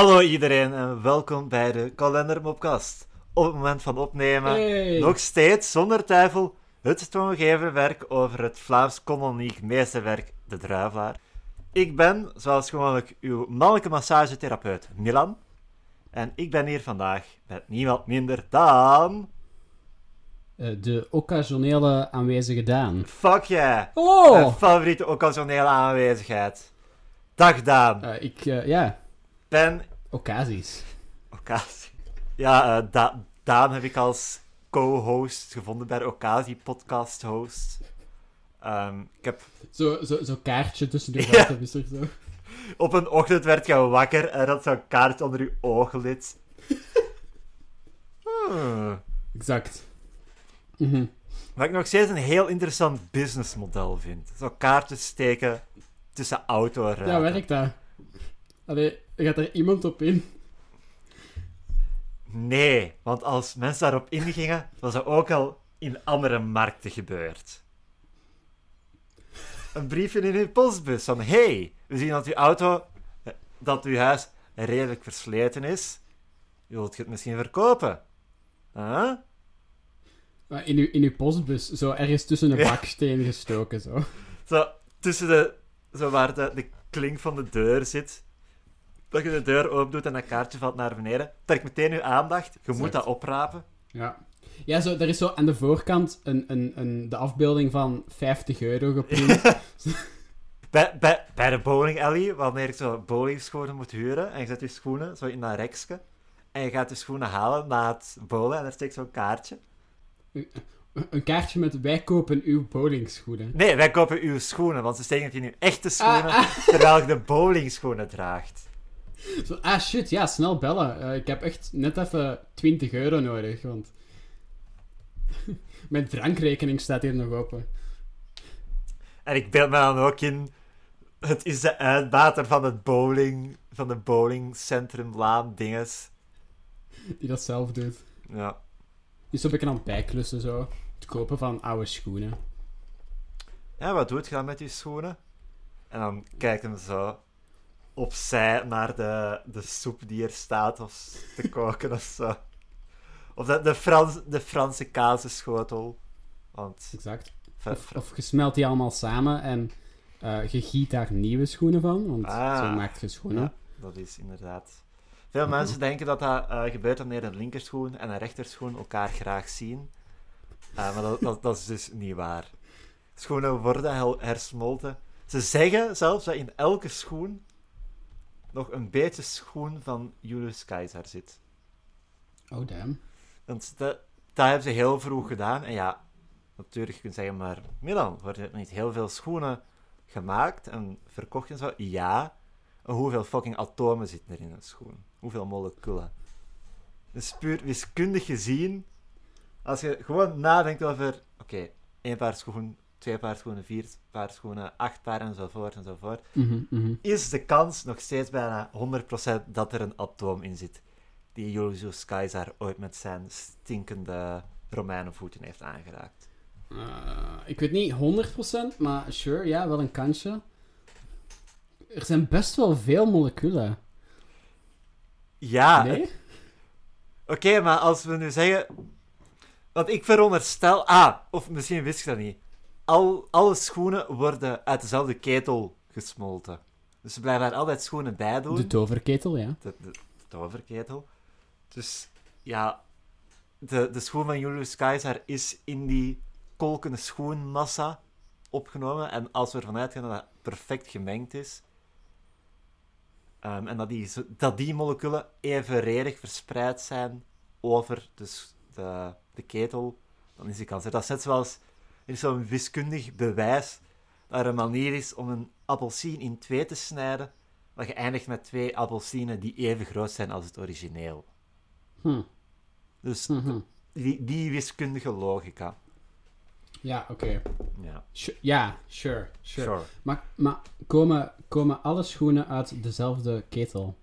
Hallo iedereen en welkom bij de Kalendermopcast. Op het moment van opnemen, Hey. nog steeds zonder twijfel, het toongegeven werk over het Vlaams koloniek meesterwerk De Druivelaar. Ik ben, zoals gewoonlijk, uw mannelijke massagetherapeut Milan. En ik ben hier vandaag met niemand minder dan... Eh, de occasionele aanwezige Daan. Fuck yeah! Oh! Mijn favoriete occasionele aanwezigheid. Dag Daan. Eh, ik, eh, ja, Ben... occasies. Occasie. Ja, Da- Daan heb ik als co-host gevonden bij de Occasie podcast host. Ehm, ik heb Zo, zo, zo kaartje tussen de Ja. is er zo. op een ochtend werd je wakker en had zo'n kaart onder je ooglid. Hmm. Exact. Mhm. Wat ik nog steeds een heel interessant businessmodel vind. Zo kaartjes steken tussen autoruiten. Ja, werkt dat? Allee, gaat er iemand op in? Nee, want als mensen daarop ingingen, was dat ook al in andere markten gebeurd. Een briefje in uw postbus van hey, we zien dat uw auto, eh, dat uw huis redelijk versleten is. Wilt je het misschien verkopen? Huh? Maar in, uw, in uw postbus, zo ergens tussen een Ja. baksteen gestoken, zo. Zo tussen de, zo waar de, de klink van de deur zit. Dat je de deur open doet en dat kaartje valt naar beneden. Trek meteen uw aandacht. Je moet dat oprapen. Ja. Ja, zo, er is zo aan de voorkant een, een, een, de afbeelding van 50 euro geprint. Bij, bij, bij de bowling alley, wanneer je zo bowlingschoenen moet huren, en je zet je schoenen zo in dat rekje, en je gaat je schoenen halen na het bowlen, en daar steekt zo'n kaartje. een kaartje met wij kopen uw bowlingschoenen. Nee, wij kopen uw schoenen, want ze steken het in uw echte schoenen, Ah, ah. terwijl je de bowlingschoenen draagt. Zo, ah shit, ja, snel bellen. Eh, ik heb echt net even 20 euro nodig, want... Mijn drankrekening staat hier nog open. En ik beeld me dan ook in, het is de uitbater van het bowling, van de bowlingcentrum Laan dinges. Die dat zelf doet. Ja. Dus heb ik aan het bijklussen, zo. Het kopen van oude schoenen. Ja, wat doet je dan met die schoenen? En dan kijkt hem zo opzij naar de, de soep die er staat of te koken of zo. Of de, de, Frans, de Franse kazenschotel. Want... Exact. Of, of je smelt die allemaal samen en eh, je giet daar nieuwe schoenen van, want Ah. zo maakt je schoenen. Ja, dat is inderdaad... Veel mensen denken dat dat eh, gebeurt wanneer een linkerschoen en een rechterschoen elkaar graag zien. Eh, maar dat, dat, dat is dus niet waar. Schoenen worden hersmolten. Ze zeggen zelfs dat in elke schoen nog een beetje schoen van Julius Caesar zit. Oh, damn. Want dat, dat hebben ze heel vroeg gedaan. En ja, natuurlijk kun je zeggen, maar Milan, worden er niet heel veel schoenen gemaakt en verkocht en zo? Ja. En hoeveel fucking atomen zitten er in een schoen? Hoeveel moleculen? Dus puur wiskundig gezien, als je gewoon nadenkt over, oké, één paar schoenen, twee paar schoenen, vier paar schoenen, acht paar enzovoort enzovoort, Mhm, mhm. is de kans nog steeds bijna 100% dat er een atoom in zit. Die Julius Caesar ooit met zijn stinkende Romeinenvoeten heeft aangeraakt. Eh, ik weet niet 100%, maar sure, ja, wel een kansje. Er zijn best wel veel moleculen. Ja, Nee? oké, maar als we nu zeggen. Want ik veronderstel. Ah, of misschien wist je dat niet. Al, alle schoenen worden uit dezelfde ketel gesmolten. Dus ze blijven daar altijd schoenen bij doen. De toverketel, ja. de, de, de toverketel. Dus ja, de, de schoen van Julius Caesar is in die kolkende schoenmassa opgenomen. En als we ervan uitgaan dat dat perfect gemengd is, ehm, en dat die, dat die moleculen evenredig verspreid zijn over de, s- de, de ketel, dan is die kans. Dat net zoals, er is zo'n wiskundig bewijs dat er een manier is om een appelsien in twee te snijden, dat je eindigt met twee appelsinen die even groot zijn als het origineel. Hm. Dus Mhm. die, die wiskundige logica. Ja, oké. Ja, Ja, sure, sure. sure. Maar, maar komen, komen alle schoenen uit dezelfde ketel?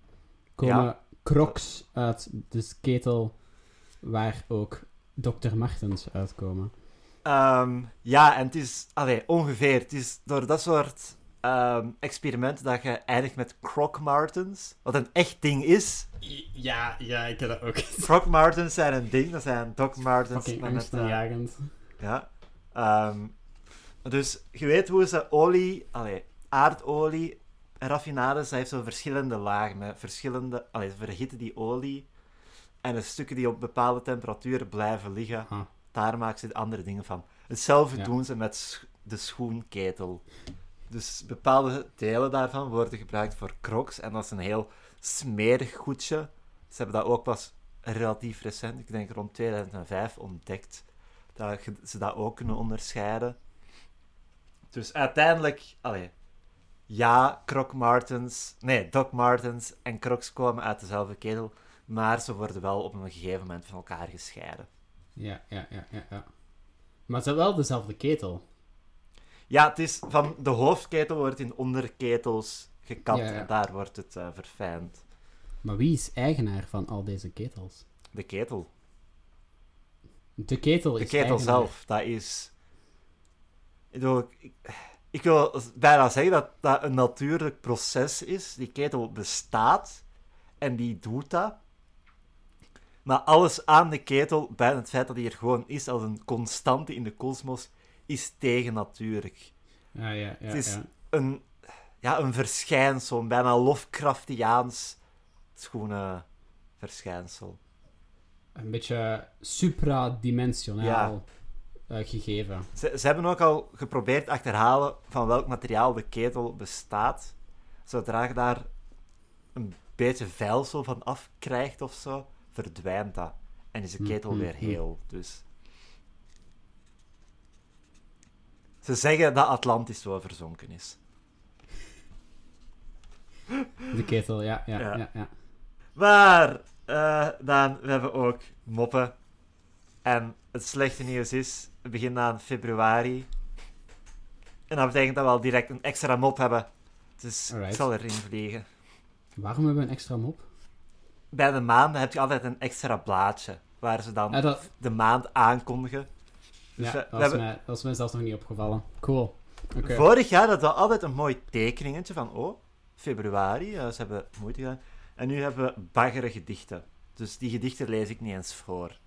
Komen Ja. crocs uit de ketel waar ook Dr. Martens uitkomen? Ehm, ja, en het is allee, ongeveer. Het is door dat soort ehm, experiment dat je eindigt met Croc Martens. Wat een echt ding is. Ja, ja, ik heb dat ook. Croc Martens zijn een ding. Dat zijn Doc Martens. Met, eh. Ja. Ehm, dus je weet hoe ze olie, allee, aardolie raffinades, dat heeft zo verschillende lagen. Met verschillende, allee, ze verhitten die olie. En de stukken die op bepaalde temperaturen blijven liggen, Ah. Daar maken ze andere dingen van. Hetzelfde Ja. doen ze met de schoenketel. Dus bepaalde delen daarvan worden gebruikt voor crocs. En dat is een heel smerig goedje. Ze hebben dat ook pas relatief recent, ik denk rond 2005, ontdekt. Dat ze dat ook kunnen onderscheiden. Dus uiteindelijk, allee, ja, Croc Martens, nee, Doc Martens en Crocs komen uit dezelfde ketel, maar ze worden wel op een gegeven moment van elkaar gescheiden. Ja, ja, ja, ja, ja. Maar het is wel dezelfde ketel. Ja, het is van de hoofdketel wordt in onderketels gekapt Ja, ja. en daar wordt het eh, verfijnd. Maar wie is eigenaar van al deze ketels? De ketel. De ketel De is ketel eigenaar. zelf, dat is... Ik, ik, ik wil bijna zeggen dat dat een natuurlijk proces is. Die ketel bestaat en die doet dat. Maar alles aan de ketel, bij het feit dat hij er gewoon is als een constante in de kosmos, is tegennatuurlijk. Ja, ja, ja. Het is- ja. Een, ja, een verschijnsel, een bijna Lovecraftiaans schone verschijnsel. Een beetje supradimensionaal eh, gegeven. Ze, ze hebben ook al geprobeerd achterhalen van welk materiaal de ketel bestaat. Zodra je daar een beetje vuilsel van afkrijgt of zo, verdwijnt dat. En is de Mm, ketel mm, weer mm. heel. Dus. Ze zeggen dat Atlantis zo verzonken is. De ketel, ja, ja, Ja. ja. ja, Maar, eh, dan, we hebben ook moppen. En het slechte nieuws is, we beginnen aan februari. En dat betekent dat we al direct een extra mop hebben. Dus Alright. ik zal erin vliegen. Waarom hebben we een extra mop? Bij de maanden heb je altijd een extra blaadje. Waar ze dan Ja, dat, de maand aankondigen. Dus ja, we- dat, we is hebben- mij, dat is mij zelfs nog niet opgevallen. Cool. Vorig jaar hadden we altijd een mooi tekeningetje van, oh, februari, ze hebben moeite gedaan. En nu hebben we baggere gedichten. Dus die gedichten lees ik niet eens voor.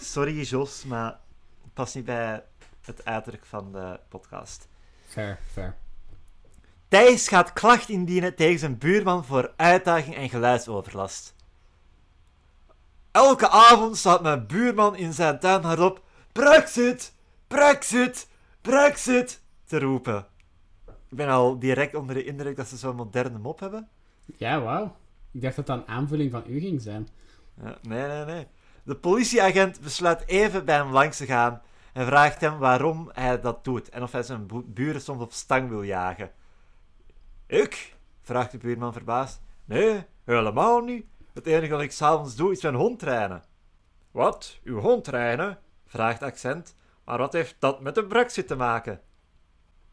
Sorry, Jos, maar het past niet bij het uiterlijk van de podcast. Fair, fair. Thijs gaat klacht indienen tegen zijn buurman voor uitdaging en geluidsoverlast. Elke avond staat mijn buurman in zijn tuin hardop Brexit, Brexit, Brexit te roepen. Ik ben al direct onder de indruk dat ze zo'n moderne mop hebben. Ja, wauw. Ik dacht dat dat een aanvulling van u ging zijn. Ja, nee, nee, nee. De politieagent besluit even bij hem langs te gaan en vraagt hem waarom hij dat doet en of hij zijn bu- buren soms op stang wil jagen. Ik? vraagt de buurman verbaasd. Nee, helemaal niet. Het enige wat ik s'avonds doe is mijn hond trainen. Wat? Uw hond trainen? vraagt accent. Maar wat heeft dat met de brexit te maken?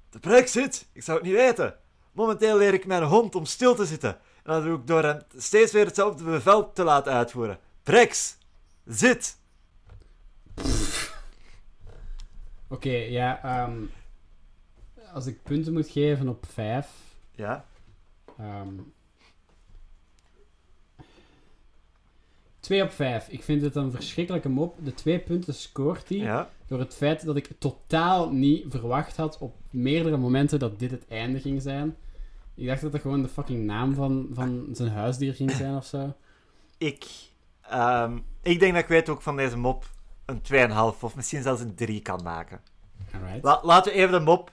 De brexit? Ik zou het niet weten. Momenteel leer ik mijn hond om stil te zitten. En dat doe ik door hem steeds weer hetzelfde bevel te laten uitvoeren. Brex! Zit! Oké, ja. ehm, als ik punten moet geven op 5. Ja? Ehm 2 op 5. Ik vind het een verschrikkelijke mop. De twee punten scoort hij Ja? door het feit dat ik totaal niet verwacht had op meerdere momenten dat dit het einde ging zijn. Ik dacht dat het gewoon de fucking naam van, van zijn huisdier ging zijn of zo. Ik... ehm, ik denk dat ik weet ook van deze mop een 2,5 of misschien zelfs een 3 kan maken. La- laten we even de mop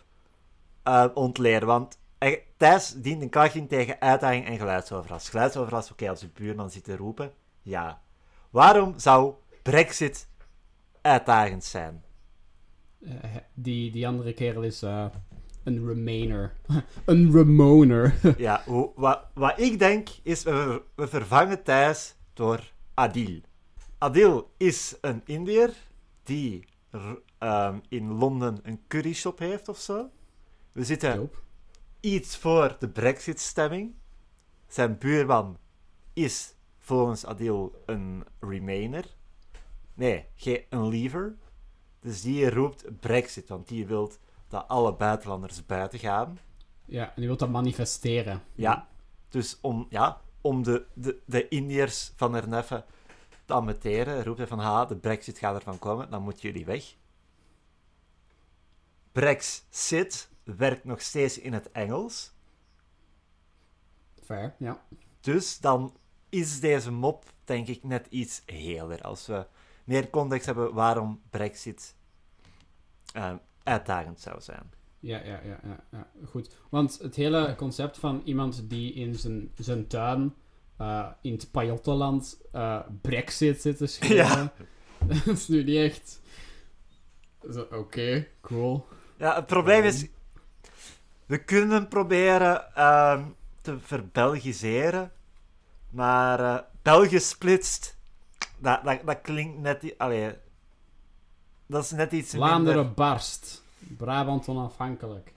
eh, ontleden, want Thijs dient een klacht in tegen uitdaging en geluidsoverlast. Geluidsoverlast, oké, als je buurman zit te roepen, ja. Waarom zou Brexit uitdagend zijn? Eh, die, die andere kerel is eh, een Remainer. een Ramoner. Ja, wat, wat ik denk is, we, we vervangen Thijs door Adil. Adil is een Indiër die ehm, in Londen een curryshop heeft of zo. We zitten. Iets voor de Brexit-stemming. Zijn buurman is volgens Adil een Remainer. Nee, geen een Leaver. Dus die roept Brexit, want die wil dat alle buitenlanders buiten gaan. Ja, en die wil dat manifesteren. Ja. Dus om, ja, om de, de, de Indiërs van haar neffen te ammeteren, roept hij van, ha, de brexit gaat ervan komen, dan moeten jullie weg. Brexit werkt nog steeds in het Engels. Fair, ja. Dus dan is deze mop, denk ik, net iets heler. Als we meer context hebben waarom Brexit eh, uitdagend zou zijn. Ja, ja, ja, ja, ja, goed. Want het hele concept van iemand die in zijn, zijn tuin eh, in het Pajottenland eh, Brexit zit te schrijven, Ja. dat is nu niet echt... Oké, cool. Ja, het probleem is... We kunnen proberen ehm, te verbelgiseren, maar eh België splitst, dat, dat, dat klinkt net... Allee, dat is net iets Vlaanderen minder... barst. Brabant onafhankelijk.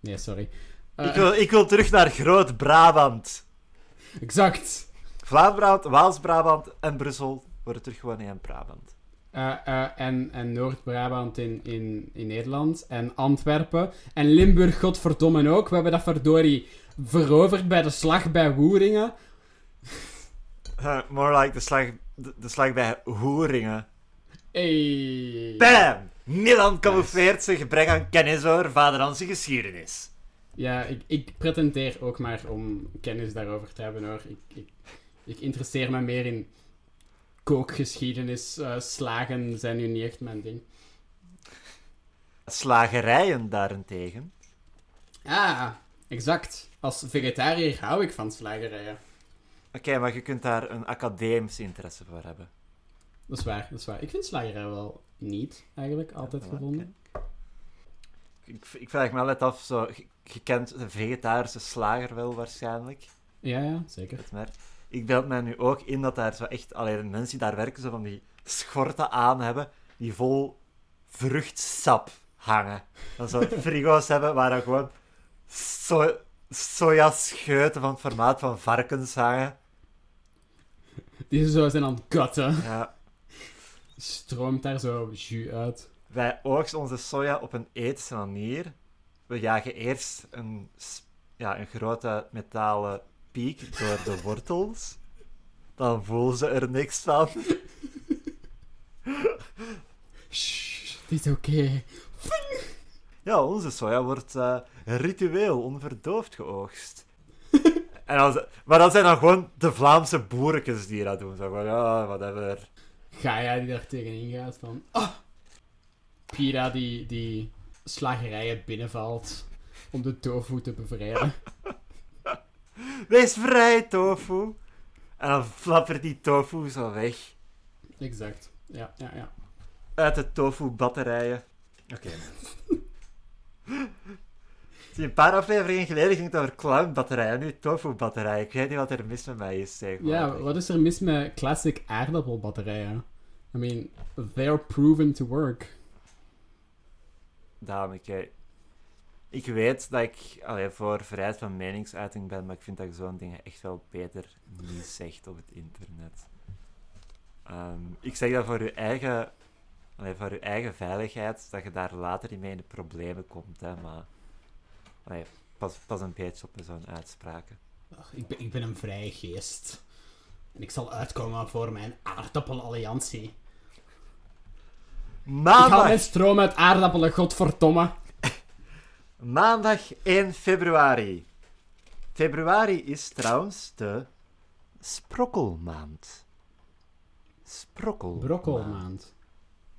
Nee, sorry. Eh, Ik wil, ik wil terug naar Groot-Brabant. Exact. Vlaams-Brabant, Waals-Brabant en Brussel worden terug gewoon één Brabant. Eh, eh, en en Noord-Brabant in, in, in Nederland. En Antwerpen. En Limburg, godverdomme ook. We hebben dat verdorie veroverd bij de slag bij Woeringen. More like de slag, de, de slag bij Hoeringen. Hey. Bam! Nederland camoufleert zijn gebrek aan kennis over vaderlandse geschiedenis. Ja, ik, ik pretendeer ook maar om kennis daarover te hebben hoor. Ik, ik, ik interesseer me meer in kookgeschiedenis. Eh, slagen zijn nu niet echt mijn ding. Slagerijen daarentegen. Ah, exact. Als vegetariër hou ik van slagerijen. Oké, maar je kunt daar een academische interesse voor hebben. Dat is waar, dat is waar. Ik vind slagerijen wel niet, eigenlijk, altijd Ja, gevonden. Ik, ik vraag me altijd af, zo, je, je kent de vegetarische slager wel waarschijnlijk. Ja, ja, zeker. het merk. Ik beeld mij nu ook in dat daar zo echt, alleen mensen die daar werken, zo van die schorten aan hebben, die vol vruchtsap hangen. Dan zo frigo's hebben waar dan gewoon so sojascheuten van het formaat van varkens hangen. Die zo zijn aan het kutten. Ja. Stroomt daar zo jus uit. Wij oogsten onze soja op een ethische manier. We jagen eerst een, ja, een grote metalen piek door de wortels. Dan voelen ze er niks van. Shh, dit is oké. Ja, onze soja wordt eh, ritueel onverdoofd geoogst. en dan, maar dat zijn dan gewoon de Vlaamse boerekes die dat doen. Zo van, ja, whatever. Gaia die daar tegenin gaat van... Ah! Pira die, die slagerijen binnenvalt om de tofu te bevrijden. Wees vrij, tofu. En dan flappert die tofu zo weg. Exact. Ja, ja, ja. Uit de tofu-batterijen. Oké. Zie, een paar afleveringen geleden ging het over clown-batterijen, nu tofu-batterijen. Ik weet niet wat er mis met mij is, zeg maar. Ja, wat is er mis met classic aardappelbatterijen? I mean, they're proven to work. Dame, kijk. Ik weet dat ik allee, voor vrijheid van meningsuiting ben, maar ik vind dat je zo'n dingen echt wel beter niet zegt op het internet. Ehm, ik zeg dat voor je eigen, allee, voor je eigen veiligheid, dat je daar later niet mee in de problemen komt, hè, maar allee, pas, pas een beetje op met zo'n uitspraken. Ach, ik, ben, ik ben een vrije geest. En ik zal uitkomen voor mijn aardappelalliantie. Ik haal mijn stroom uit aardappelen, godverdomme. Maandag 1 februari. Februari is trouwens de sprokkelmaand. Sprokkelmaand. Brokkelmaand.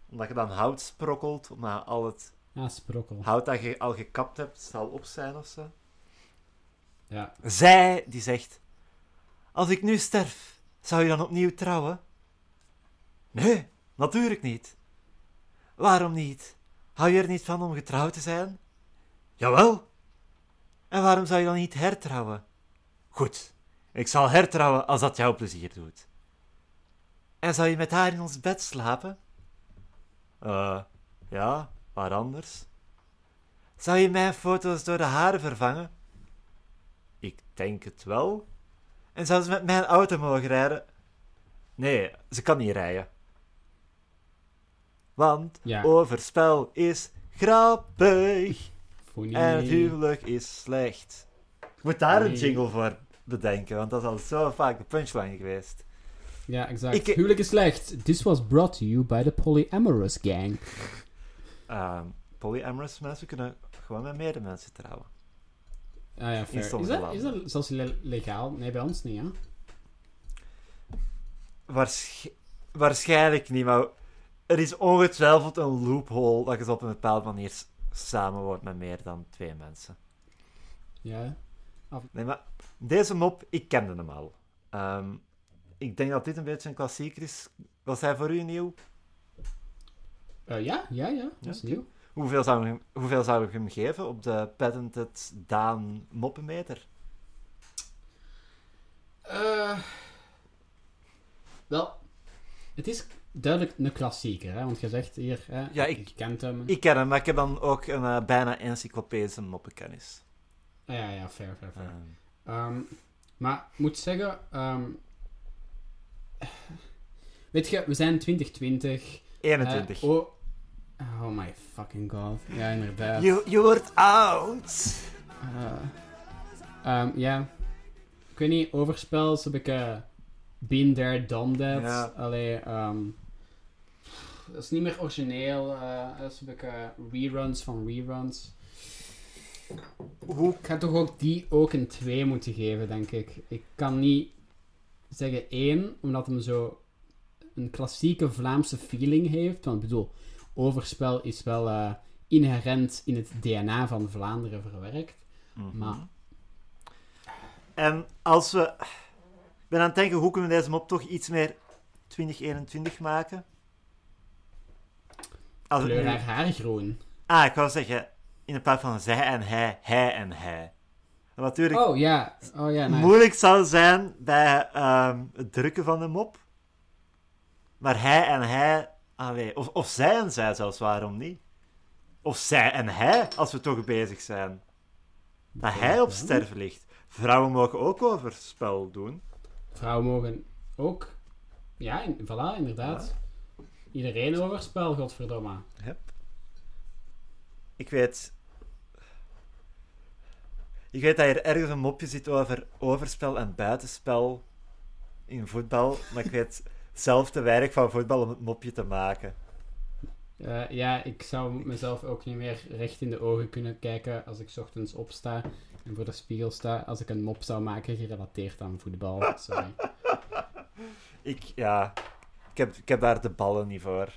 Omdat je dan hout sprokkelt, omdat al het Ja, sprokkel. hout dat je al gekapt hebt, zal op zijn of zo. Ja. Zij die zegt: Als ik nu sterf, zou je dan opnieuw trouwen? Nee, natuurlijk niet. Waarom niet? Hou je er niet van om getrouwd te zijn? Jawel. En waarom zou je dan niet hertrouwen? Goed, ik zal hertrouwen als dat jou plezier doet. En zou je met haar in ons bed slapen? Eh, ja, waar anders? Zou je mijn foto's door de haren vervangen? Ik denk het wel. En zou ze met mijn auto mogen rijden? Nee, ze kan niet rijden. Want Ja. overspel is grappig. Funny. En het huwelijk is slecht. Ik moet daar een jingle voor bedenken, want dat is al zo vaak de punchline geweest. Ja, exact. Ik- Huwelijk is slecht. This was brought to you by the Polyamorous Gang. Ehm polyamorous mensen kunnen gewoon met meerdere mensen trouwen. Ah ja, fair. Is dat, is dat zelfs le- legaal? Nee, bij ons niet, hè? Waarsch- waarschijnlijk niet, maar er is ongetwijfeld een loophole dat je zo op een bepaalde manier samen wordt met meer dan twee mensen. Ja. Nee, maar deze mop, ik kende hem al. Ehm, ik denk dat dit een beetje een klassieker is. Was hij voor u nieuw? Eh, ja, ja, ja. Dat is Ja, nieuw. Hoeveel zou, ik hem, hoeveel zou ik hem geven op de patented Daan moppenmeter? Eh, wel, het is duidelijk een klassieker, hè? Want je zegt hier, hè, Ja, ik- je kent hem. Ik ken hem, maar ik heb dan ook een eh, bijna encyclopedische moppenkennis. Ah, ja, ja, fair, fair, fair. Ehm, Ehm, maar ik moet zeggen, ehm, weet je, we zijn 2020. eh, 21. oh, oh my fucking god. Ja, inderdaad. Je, je wordt oud. Eh, ja. Ik weet niet, overspel is een beetje been there, done that. Ja. Allee, dat is niet meer origineel. eh, dat is een beetje reruns van reruns. Hoe Ik ga toch ook die ook een 2 moeten geven, denk ik. Ik kan niet zeggen 1, omdat hem zo een klassieke Vlaamse feeling heeft. Want ik bedoel, overspel is wel eh, inherent in het DNA van Vlaanderen verwerkt. Mhm. Maar En als we... Ik ben aan het denken, hoe kunnen we deze mop toch iets meer 2021 maken? Als kleur haar haar groen. Ah, ik wou zeggen, in plaats van zij en hij, hij en hij. Wat natuurlijk Oh ja, oh ja, nice. moeilijk zou zijn bij ehm, het drukken van de mop. Maar hij en hij, allee, of, of zij en zij zelfs, waarom niet? Of zij en hij, als we toch bezig zijn. Dat hij op sterven ligt. Vrouwen mogen ook overspel doen. Vrouwen mogen ook. Ja, in, voilà, inderdaad. Iedereen overspel, godverdomme. Ik weet... Ik weet dat hier ergens een mopje zit over overspel en buitenspel in voetbal, maar ik weet zelf te weinig van voetbal om het mopje te maken. Eh, ja, ik zou mezelf ook niet meer recht in de ogen kunnen kijken als ik 's ochtends opsta en voor de spiegel sta. Als ik een mop zou maken gerelateerd aan voetbal. Sorry. Ik, ja... Ik heb, ik heb daar de ballen niet voor.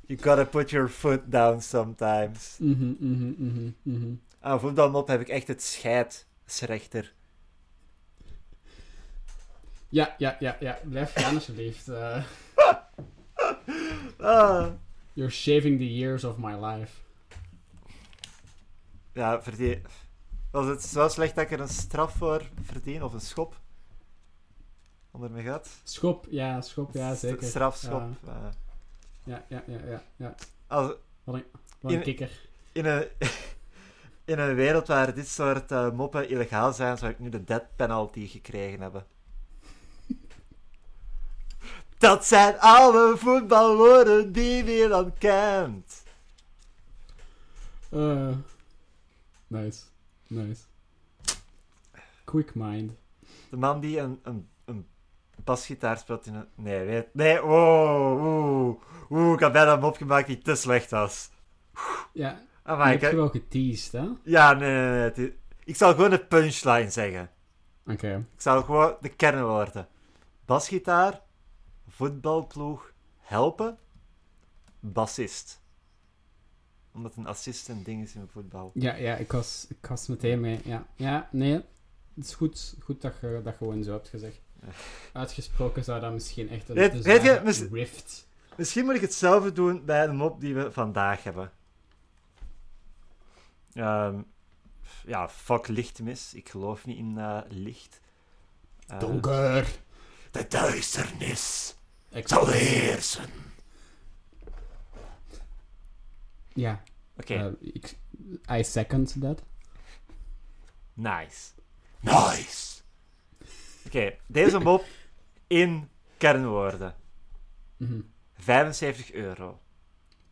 You gotta put your foot down sometimes. Mhm, mhm, mhm, mhm. Aan voetbalmop heb ik echt het scheidsrechter. Ja, ja, ja, ja. Blijf gaan alsjeblieft. Eh, Ah. you're shaving the years of my life. Ja, verdien... Was het zo slecht dat ik er een straf voor verdien? Of een schop? Onder mijn gat? Schop, ja, schop, ja, zeker. Strafschop. Ja, ja, ja, ja, ja. ja. als, Wat In- een kikker. in, een, in een wereld waar dit soort eh, moppen illegaal zijn, zou ik nu de death penalty gekregen hebben. Dat zijn alle voetbalwoorden die Nederland kent. Eh, nice. Nice. Quick mind. De man die een, een, basgitaar speelt in een... Nee, weet... Nee, wow, oeh. Oeh, ik had bijna een mop gemaakt die te slecht was. Ja, Ah, maar heb ik... je wel geteased, hè? Oké. Ja, nee, nee, nee. Ik zal gewoon de punchline zeggen. Ik zal gewoon de kernwoorden. Basgitaar, voetbalploeg, helpen, bassist. Omdat een assist een ding is in voetbal. Ja, ja, ik was, ik was meteen mee. Ja, ja nee. Het is goed, goed dat je dat gewoon zo hebt gezegd. Uitgesproken zou dat misschien echt een Weet- weet je, mis- rift. Misschien moet ik hetzelfde doen bij de mop die we vandaag hebben. Ehm, ja, fuck lichtmis. Ik geloof niet in eh, licht. Eh, Donker. De duisternis Ik- zal heersen. Ja, Oké, eh, I second that. nice. Nice. Oké, deze mop in kernwoorden. Mhm. 75 euro.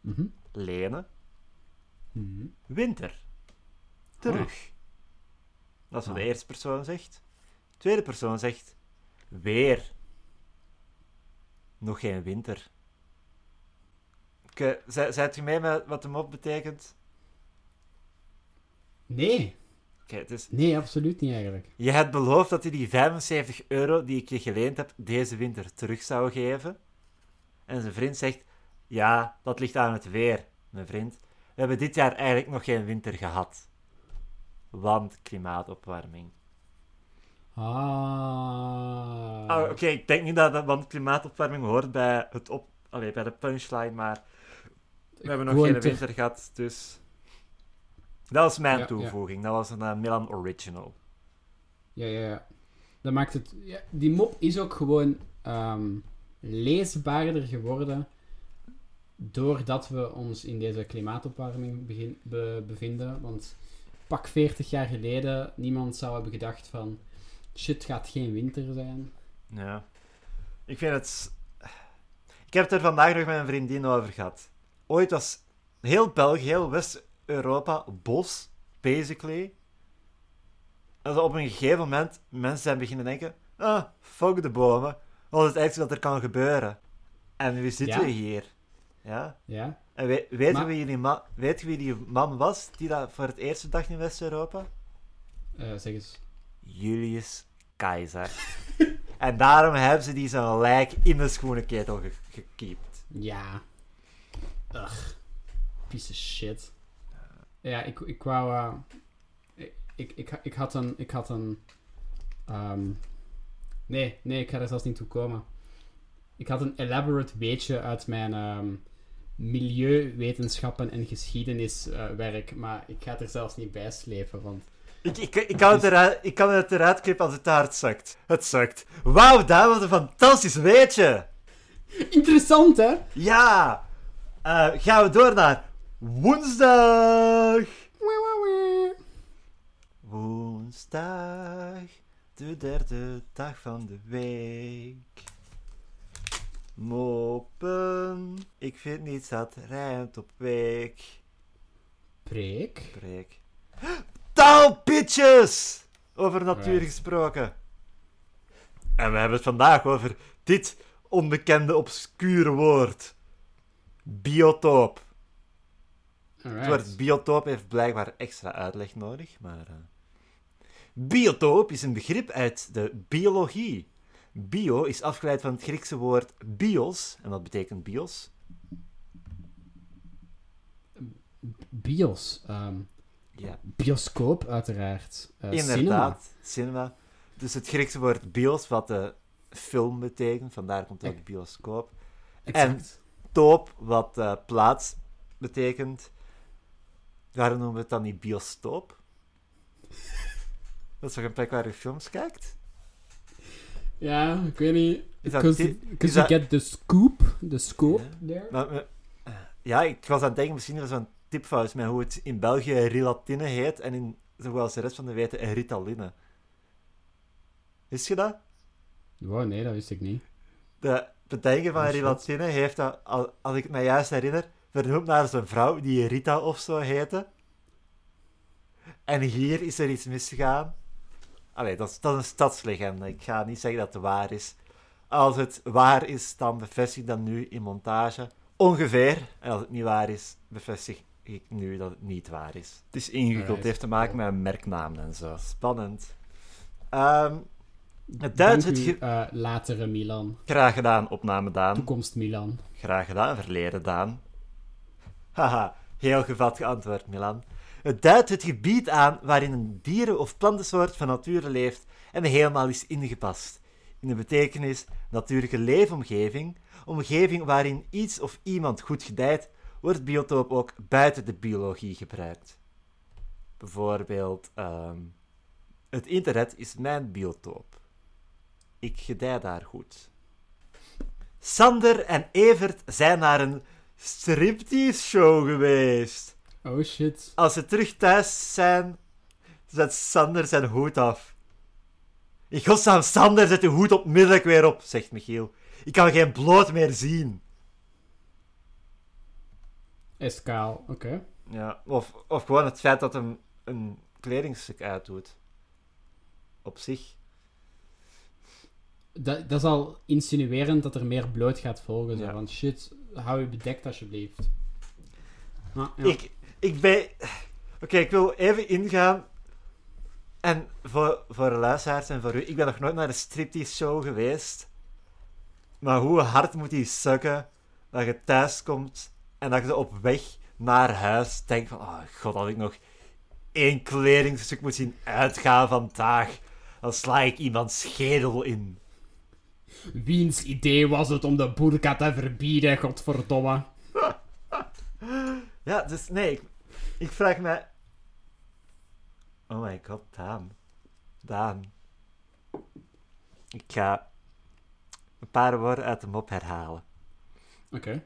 Mhm. Lenen. Mhm. winter. Terug. Dat is wat de Ah. eerste persoon zegt. De tweede persoon zegt weer. Nog geen winter. Zijt u mee met wat de mop betekent? Nee. Dus Nee, absoluut niet eigenlijk. je hebt beloofd dat je die 75 euro die ik je geleend heb deze winter terug zou geven. En zijn vriend zegt: Ja, dat ligt aan het weer, mijn vriend. We hebben dit jaar eigenlijk nog geen winter gehad. Want klimaatopwarming. Ah. Ah, Oké, ik denk niet dat dat, want klimaatopwarming hoort bij, het op, allee, bij de punchline, maar we hebben nog geen ter- winter gehad, dus... Dat was mijn Ja, ja. toevoeging. Dat was een eh, Milan Original. Ja, ja, ja. Dat maakt het... Ja, die mop is ook gewoon ehm, leesbaarder geworden doordat we ons in deze klimaatopwarming begin, be- bevinden. Want pak 40 jaar geleden, niemand zou hebben gedacht van... Shit, gaat geen winter zijn. Ja. Ik vind het... Ik heb het er vandaag nog met een vriendin over gehad. Ooit was heel België, heel West-Europa bos, basically. En op een gegeven moment mensen zijn beginnen denken... Ah, fuck de bomen. Wat is het ergste dat er kan gebeuren? En nu zitten Ja. we hier. Ja? Ja? En we, Maar- je wie die ma- wie die man was die dat voor het eerst dacht in West-Europa? Eh, zeg eens. Julius Keizer. en daarom hebben ze die zijn lijk in de schoenenketel ge gekiept. Ja. Ugh. Piece of shit. Ja, ik, ik wou... eh, ik, ik, ik, ik had een... Ik had een ehm, nee, nee, ik ga er zelfs niet toe komen. Ik had een elaborate weetje uit mijn ehm, milieuwetenschappen en geschiedeniswerk, maar ik ga het er zelfs niet bij slepen, want... Ik, ik, ik, kan het eruit, ik kan het eruit knippen als het te hard zakt. Het zakt. Wauw, dat was een fantastisch weetje. Interessant, hè? Ja. Eh, gaan we door naar woensdag. Woensdag, de derde dag van de week. Moppen, ik vind niets dat rijmt op week. Preek. Taalpitjes! Over natuur Right. gesproken. En we hebben het vandaag over dit onbekende obscure woord. Biotoop. Het woord biotoop heeft blijkbaar extra uitleg nodig, maar... eh, Biotoop is een begrip uit de biologie. Bio is afgeleid van het Griekse woord bios, en dat betekent bios. Bios. ehm, Ja, bioscoop, uiteraard. Cinema. inderdaad. Cinema. Dus het Griekse woord bios, wat de film betekent, vandaar komt ook bioscoop. Exact. Toop, wat eh, plaats betekent. Waarom noemen we het dan niet biostoop? Dat is toch een plek waar je films kijkt? Ja, ik weet niet. Is dat Because you dat- get the scoop, the scope Ja. there. Maar, maar- ja, ik was aan het denken, misschien er zo'n tipfout met hoe het in België Rilatine heet en in, zoals de rest van de weten, Ritaline. Wist je dat? Wow, nee, dat wist ik niet. De bedenker van. Rilatine heeft dat, al- als ik me juist herinner, vernoemd naar zijn vrouw, die Rita of zo heette. En hier is er iets misgegaan. Allee, dat is, dat is een stadslegende. Ik ga niet zeggen dat het waar is. Als het waar is, dan bevestig ik dat nu in montage. Ongeveer. En als het niet waar is, bevestig ik nu dat het niet waar is. Het is ingewikkeld. Het heeft te maken met merknamen en zo. Spannend. Ehm, het Duits, Dank het ge- eh, latere Milan. graag gedaan, opname Daan. Toekomst Milan. Graag gedaan, verleden Daan. Haha, heel gevat geantwoord, Milan. Het duidt het gebied aan waarin een dieren- of plantensoort van nature leeft en helemaal is ingepast. In de betekenis natuurlijke leefomgeving, omgeving waarin iets of iemand goed gedijt, wordt biotoop ook buiten de biologie gebruikt. Bijvoorbeeld, ehm, het internet is mijn biotoop. Ik gedij daar goed. Sander en Evert zijn naar een striptease show geweest. Oh shit. Als ze terug thuis zijn, zet Sander zijn hoed af. In godsnaam, Sander, zet je hoed onmiddellijk weer op, zegt Michiel. Ik kan geen bloot meer zien. Is kaal, oké. Ja, of, of gewoon het feit dat hem een kledingstuk uitdoet. Op zich. Dat, dat is al insinuerend dat er meer bloot gaat volgen. Zo. Ja. Van shit, hou je bedekt alsjeblieft. Maar, ja. Ik, ik ben... Oké, ik wil even ingaan. En voor, voor de luisteraars en voor u, ik ben nog nooit naar een striptease show geweest. Maar hoe hard moet die sukken dat je thuis komt en dat je op weg naar huis denkt van, oh god, had ik nog één kledingstuk moet zien uitgaan vandaag, dan sla ik iemands schedel in. Wiens idee was het om de burka te verbieden, godverdomme? Ja, dus nee, ik, ik vraag me... Oh my god, Daan. Daan. Ik ga een paar woorden uit de mop herhalen. Oké.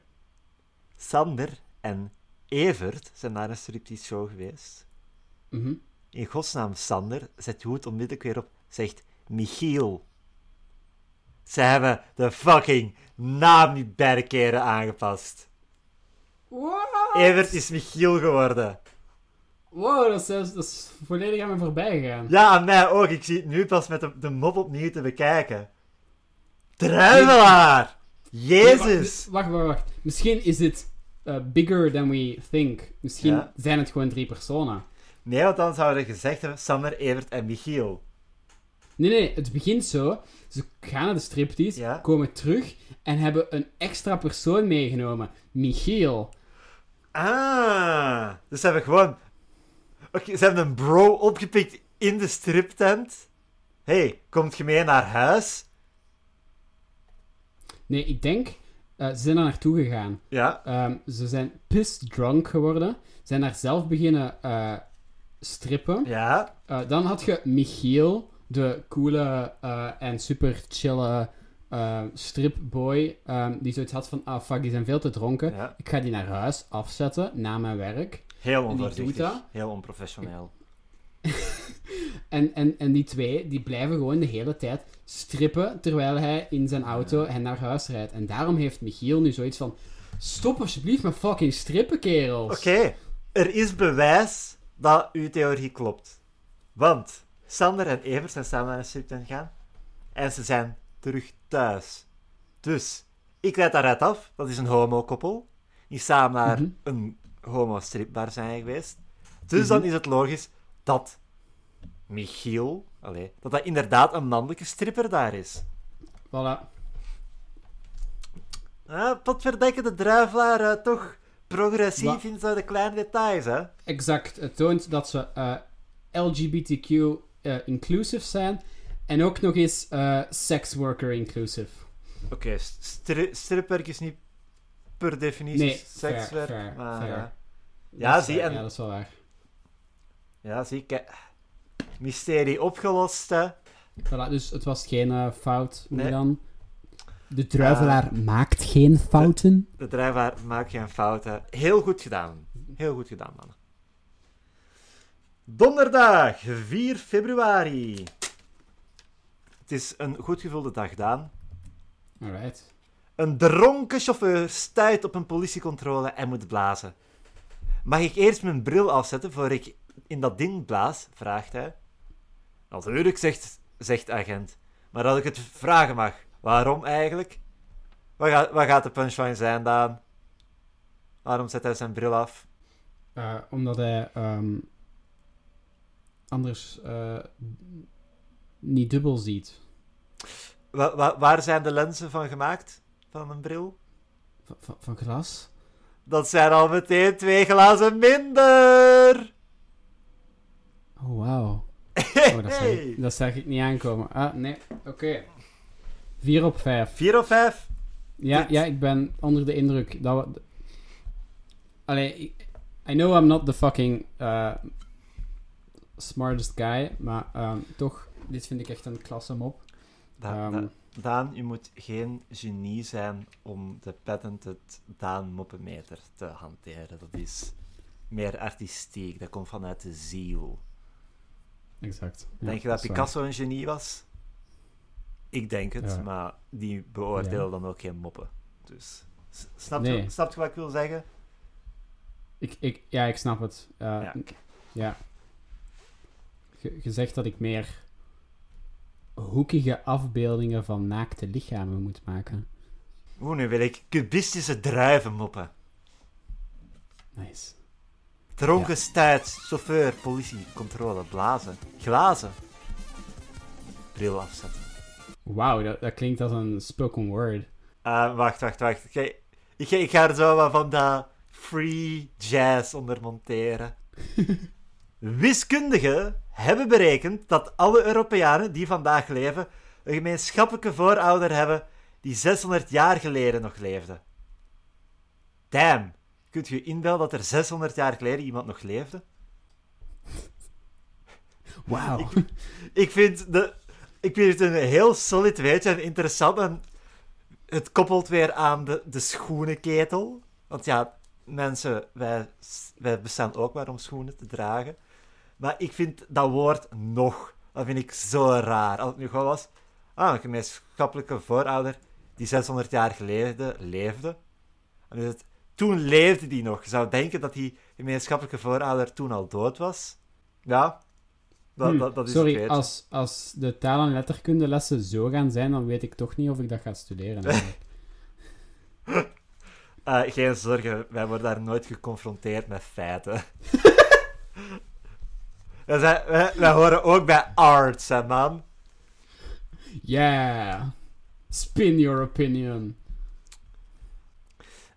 Sander en Evert zijn naar een striptease show geweest. Mhm. In godsnaam, Sander, zet je hoed onmiddellijk weer op, zegt Michiel. Ze hebben de fucking naam niet beide keren aangepast. What? Evert is Michiel geworden. Wow, dat is, zelfs- dat is volledig aan me voorbij gegaan. Ja, aan mij ook. Ik zie het nu pas met de, de mop opnieuw te bekijken. Druivelaar! Jezus! Nee, wacht, wacht, wacht. Misschien is het eh, bigger than we think. Misschien Ja. zijn het gewoon drie personen. Nee, want dan zouden we gezegd hebben Sander, Evert en Michiel. Nee, nee, het begint zo. Ze gaan naar de striptease, Ja. komen terug en hebben een extra persoon meegenomen. Michiel. Ah, dus ze hebben gewoon... Oké, ze hebben een bro opgepikt in de striptent. hey, komt je mee naar huis? Nee, ik denk... eh, ze zijn daar naartoe gegaan. Ja. Ehm, ze zijn pissed drunk geworden. Zijn daar zelf beginnen eh, strippen. Ja. Eh, dan had je Michiel, de coole eh, en super chille eh, stripboy, ehm, die zoiets had van, ah fuck, die zijn veel te dronken. ja. Ik ga die naar huis afzetten, na mijn werk. Heel onvoorzichtig. Heel onprofessioneel. En, en, en die twee, die blijven gewoon de hele tijd strippen, terwijl hij in zijn auto hen naar huis rijdt. En daarom heeft Michiel nu zoiets van, stop alsjeblieft met fucking strippen, kerels. Oké, er is bewijs dat uw theorie klopt. Want Sander en Evert zijn samen naar een striptent gegaan en ze zijn terug thuis. Dus, ik leid daaruit af, dat is een homo-koppel, die samen naar Mhm. een homo-stripbar zijn geweest. Dus Mhm. dan is het logisch dat Michiel, allee, dat dat inderdaad een mannelijke stripper daar is. Voilà. Ah, potverdekken de druivelaar eh, toch progressief in zo de kleine details, hè? Exact. Het toont dat ze eh, LGBTQ eh, inclusive zijn. En ook nog eens eh sex worker inclusive. Oké, stri stripwerk is niet per definitie Nee, sekswerk. fair, maar, fair. Ja. Ja, zie, en- Ja, dat is wel waar. ja, zie, kijk. Mysterie opgelost, hè. Voilà, dus het was geen eh, fout, Nee. De druivelaar maakt geen fouten. De drijfvaar maakt geen fouten. Heel goed gedaan. Heel goed gedaan, mannen. Donderdag, 4 februari. Het is een goed gevulde dag, Daan. Alright. Een dronken chauffeur stuit op een politiecontrole en moet blazen. Mag ik eerst mijn bril afzetten voor ik in dat ding blaas? vraagt hij. Natuurlijk, zegt, zegt agent. Maar dat ik het vragen mag. Waarom eigenlijk? Wat gaat, wat gaat de punchline zijn, Daan? Waarom zet hij zijn bril af? Eh, omdat hij ehm, anders eh, niet dubbel ziet. Wa- wa- waar zijn de lenzen van gemaakt? Van een bril? Van- van glas? Dat zijn al meteen twee glazen minder! Oh, wauw. Oh, dat, zag Hey. ik, dat zag ik niet aankomen. Ah, nee. Oké. 4 op 5. Vier of vijf? Ja, Dit- ja, ik ben onder de indruk dat we... Allee, I know I'm not the fucking eh, smartest guy, maar ehm, toch, dit vind ik echt een klasse mop. Ehm, da- Daan, je moet geen genie zijn om de patented Daan moppenmeter te hanteren. Dat is meer artistiek, dat komt vanuit de ziel. exact. Ja, denk je dat waar. Picasso een genie was? Ik denk het, Ja. maar die beoordeelde Ja. dan ook geen moppen. Dus, snap, Nee. je, snap je wat ik wil zeggen? Ik, ik, ja, ik snap het. Uh, Ja. ja. Zegt dat ik meer hoekige afbeeldingen van naakte lichamen moet maken. Oeh, nu wil ik cubistische druivenmoppen. Nice. Dronken stuit, chauffeur, politie, controle, blazen, glazen. Bril afzetten. Wauw, dat, dat klinkt als een spoken word. Eh, wacht, wacht, wacht. Ik ik ga er zo wat van dat free jazz onder monteren. Wiskundigen hebben berekend dat alle Europeanen die vandaag leven een gemeenschappelijke voorouder hebben die 600 jaar geleden nog leefde. Damn. Kunt je inbeelden dat er 600 jaar geleden iemand nog leefde? Wauw. Ik vind, de, ik vind het een heel solid weetje en interessant. En het koppelt weer aan de, de schoenenketel. Want ja, mensen, wij, wij bestaan ook maar om schoenen te dragen. Maar ik vind dat woord nog, dat vind ik zo raar. Als het nu gewoon was, ah, een gemeenschappelijke voorouder die 600 jaar geleden leefde. En dus het, toen leefde die nog. Je zou denken dat die gemeenschappelijke voorouder toen al dood was. Ja, dat, Hm, dat, dat is Sorry, als, als de taal- en letterkundelessen zo gaan zijn, dan weet ik toch niet of ik dat ga studeren. Eh, geen zorgen, wij worden daar nooit geconfronteerd met feiten. zijn, wij, wij horen ook bij arts, hè, man. Yeah. Spin your opinion.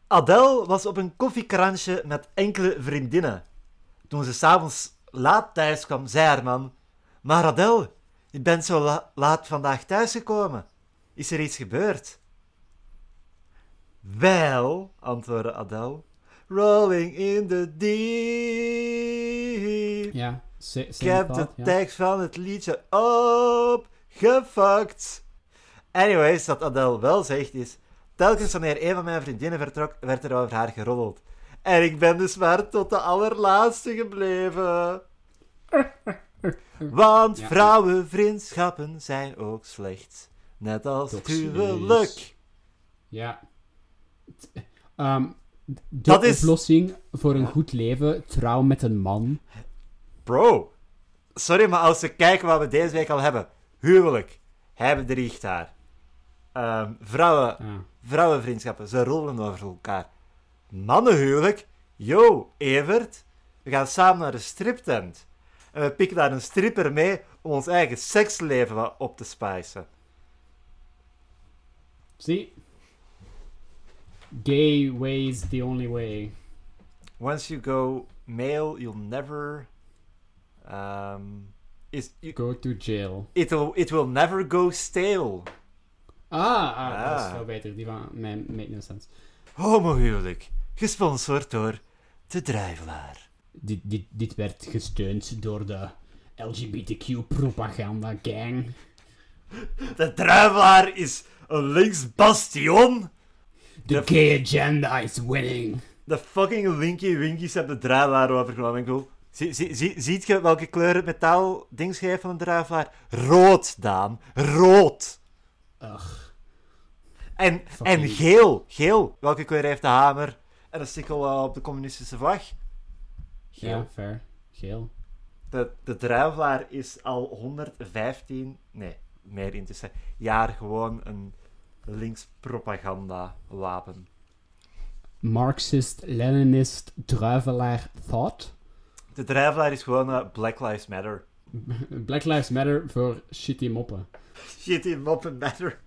Adele was op een koffiekransje met enkele vriendinnen. Toen ze s'avonds laat thuis kwam, zei haar man... Maar Adele, je bent zo la- laat vandaag thuisgekomen. Is er iets gebeurd? Wel, antwoordde Adele. Rolling in the deep. Ja, Ik heb de ja. tekst van het liedje opgefakt. Anyways, wat Adele wel zegt is... Telkens wanneer een van mijn vriendinnen vertrok, werd er over haar geroddeld. En ik ben dus maar tot de allerlaatste gebleven. Want vrouwenvriendschappen zijn ook slecht. Net als huwelijk. Ja. Ehm, de Dat is- oplossing voor een goed leven, trouw met een man. Bro, sorry, maar als we kijken wat we deze week al hebben. Huwelijk. Hij bedriegt haar. Ehm, vrouwen, vrouwenvriendschappen, ze rollen over elkaar. Mannenhuwelijk. Yo, Evert. We gaan samen naar de striptent. En we pikken daar een stripper mee om ons eigen seksleven wat op te spicen. Zie? Gay ways the only way. Once you go male, you'll never... Um, is, you- Go to jail. it, will, it will never go stale. Ah, ah, dat is Ah. veel beter. Die van mijn make no sense. Homohuwelijk. Gesponsord door De Drijvelaar. Dit, dit, dit werd gesteund door de LGBTQ-propaganda gang. De Drijvelaar is een links bastion. The De- gay agenda is winning. De fucking Winky Winkies hebben de Drijvelaar overgenomen. Ik bedoel, zie, zie, zie, ziet je welke kleur het metaal ding schrijft van de Drijvelaar? Rood, Daan. Rood. Ugh. En, Fucking- en geel. Geel. Welke kleur heeft de hamer? En een stikkel eh, op de communistische vlag? Geel. Ja, fair. Geel. De, de druivelaar is al 115, nee, meer intussen, jaar gewoon een links propaganda wapen. Marxist, Leninist, druivelaar thought. De druivelaar is gewoon eh, Black Lives Matter. Black Lives Matter voor shitty moppen. Shit in moppen matter.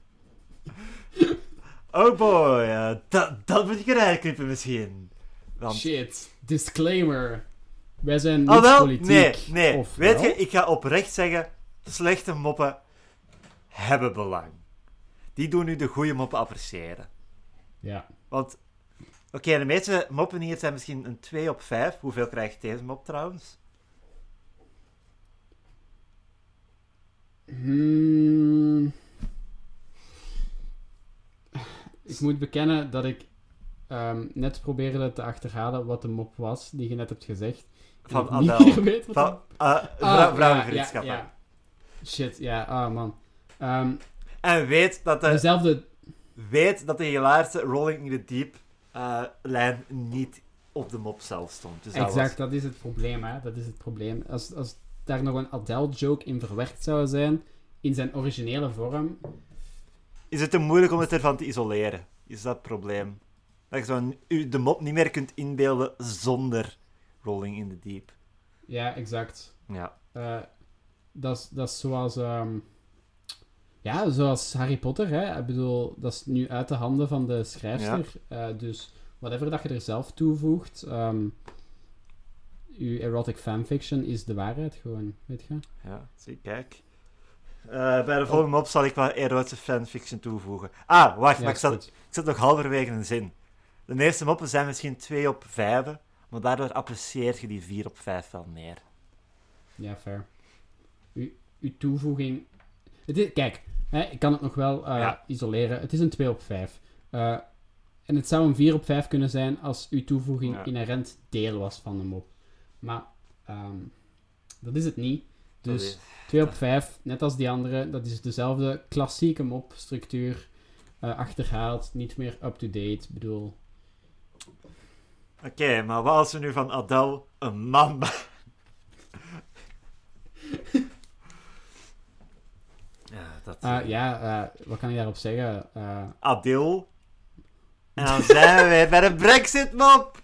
oh boy, eh, dat, dat moet ik eruit knippen misschien. Want, Shit. Disclaimer. Wij zijn niet oh wel, politiek. nee, nee. Of Weet wel? je, ik ga oprecht zeggen, slechte moppen hebben belang. Die doen nu de goede moppen appreciëren. Ja. Want, oké, de meeste moppen hier zijn misschien een 2 op 5. Hoeveel krijgt deze mop trouwens? Hmm. Ik moet bekennen dat ik ehm, net probeerde te achterhalen wat de mop was die je net hebt gezegd. Van Adele. Van, eh Ah, ja, ja, ja. Shit, ja, ah man. Ehm, En weet dat de, dezelfde. weet dat de Rolling in the Deep eh, lijn niet op de mop zelf stond. Dus dat Exact, was- dat is het probleem, hè. Dat is het probleem. Als, als daar nog een Adele-joke in verwerkt zou zijn, in zijn originele vorm, Is het te moeilijk om het ervan te isoleren? Is dat het probleem? Dat je zo de mop niet meer kunt inbeelden zonder Rolling in the Deep. ja, exact. Ja. Dat, is, dat is zoals... ehm, ja, zoals Harry Potter, hè. Ik bedoel, dat is nu uit de handen van de schrijfster. Eh, dus whatever dat je er zelf toevoegt... ehm uw erotic fanfiction is de waarheid gewoon, weet je? Ja, zie, kijk. Eh, bij de volgende mop zal ik wat erotische fanfiction toevoegen. Ah, wacht, Ja, maar ik zat, ik zat nog halverwege een zin. De meeste moppen zijn misschien 2 op 5, maar daardoor apprecieer je die 4 op 5 wel meer. Ja, fair. Uw, uw toevoeging... Het is, kijk, hè, ik kan het nog wel Ja. isoleren. Het is een 2 op 5. Eh, en het zou een 4 op 5 kunnen zijn als uw toevoeging Ja. inherent deel was van de mop. Maar ehm, dat is het niet. Dus is- 2 op 5, net als die andere, dat is dezelfde klassieke mopstructuur. eh achterhaald, niet meer up-to-date. Bedoel, Oké, maar wat als we nu van Adele een man maken? ja, dat... eh, ja, eh, wat kan ik daarop zeggen? Eh, Adil. En dan zijn we weer bij de Brexit-mop!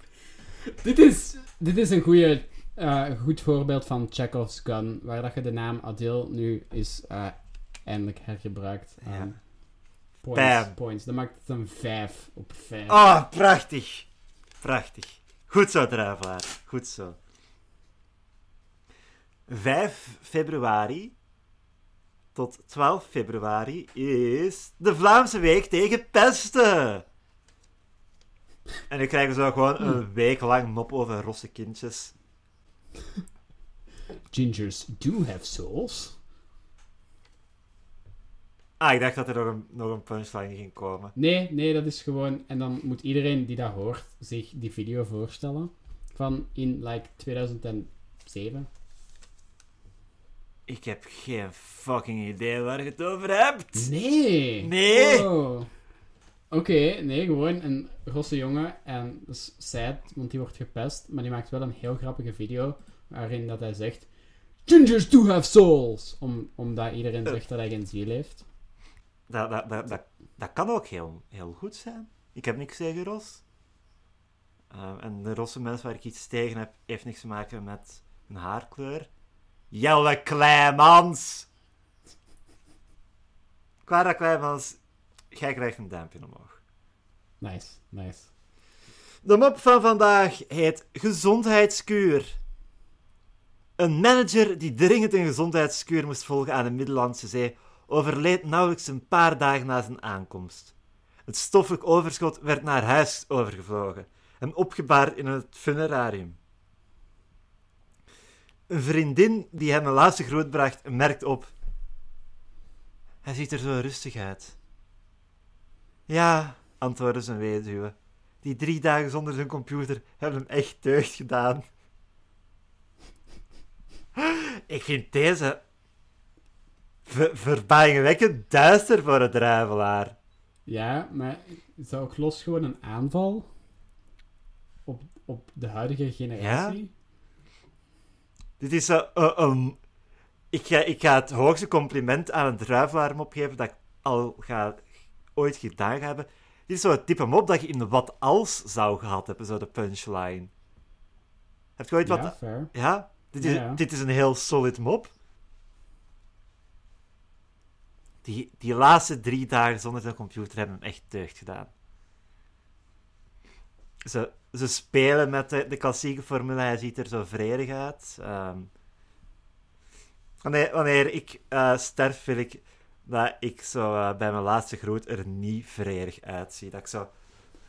Dit is, dit is een goede, eh, goed voorbeeld van Chekhov's gun, waar dat je de naam Adil nu is eh, eindelijk hergebruikt. Ja. Points, Bam. points. Dat maakt het een 5 op 5. Oh, prachtig. Prachtig. Goed zo, Druivelaar. Goed zo. 5 februari tot 12 februari is de Vlaamse Week tegen pesten. En nu krijgen we zo gewoon een week lang mop over rosse kindjes. Gingers do have souls. Ah, ik dacht dat er nog een, nog een punchline ging komen. Nee, nee, dat is gewoon... En dan moet iedereen die dat hoort zich die video voorstellen. Van in, like, 2007. Ik heb geen fucking idee waar je het over hebt. Nee! Nee! Oké, nee, gewoon een rosse jongen. En dat is sad, want die wordt gepest. Maar die maakt wel een heel grappige video. Waarin dat hij zegt... Gingers do have souls! Om, omdat iedereen zegt dat hij geen ziel heeft. Dat, dat, dat, dat, dat kan ook heel, heel goed zijn. Ik heb niks tegen ros. Eh, en de rosse mens waar ik iets tegen heb, heeft niks te maken met een haarkleur. Jelle Kleimans! Clara Kleimans, jij krijgt een duimpje omhoog. Nice, nice. De mop van vandaag heet Gezondheidskuur. Een manager die dringend een gezondheidskuur moest volgen aan de Middellandse Zee, overleed nauwelijks een paar dagen na zijn aankomst. Het stoffelijk overschot werd naar huis overgevlogen en opgebaard in het funerarium. Een vriendin die hem een laatste groet bracht, merkt op. Hij ziet er zo rustig uit. Ja, antwoordde zijn weduwe. Die drie dagen zonder zijn computer hebben hem echt deugd gedaan. Ik vind deze ver verbazingwekkend duister voor een druivelaar. Ja, maar zou ik los gewoon een aanval op, op de huidige generatie? Dit is zo, eh, een- ik, ga, ik ga het hoogste compliment aan een druivelaar opgeven dat ik al ga, ooit gedaan hebben. Dit is zo het type mop dat je in de wat als zou gehad hebben, zo de punchline. Heb je ooit Ja, wat... fair. Ja? Dit is, Ja. dit is een heel solid mop. Die, die laatste drie dagen zonder zijn computer hebben hem echt deugd gedaan. Ze, ze spelen met de, de klassieke formule, hij ziet er zo vredig uit. Ehm, wanneer, wanneer ik eh, sterf, wil ik dat ik zo eh, bij mijn laatste groet er niet vredig uitzie. Dat ik zo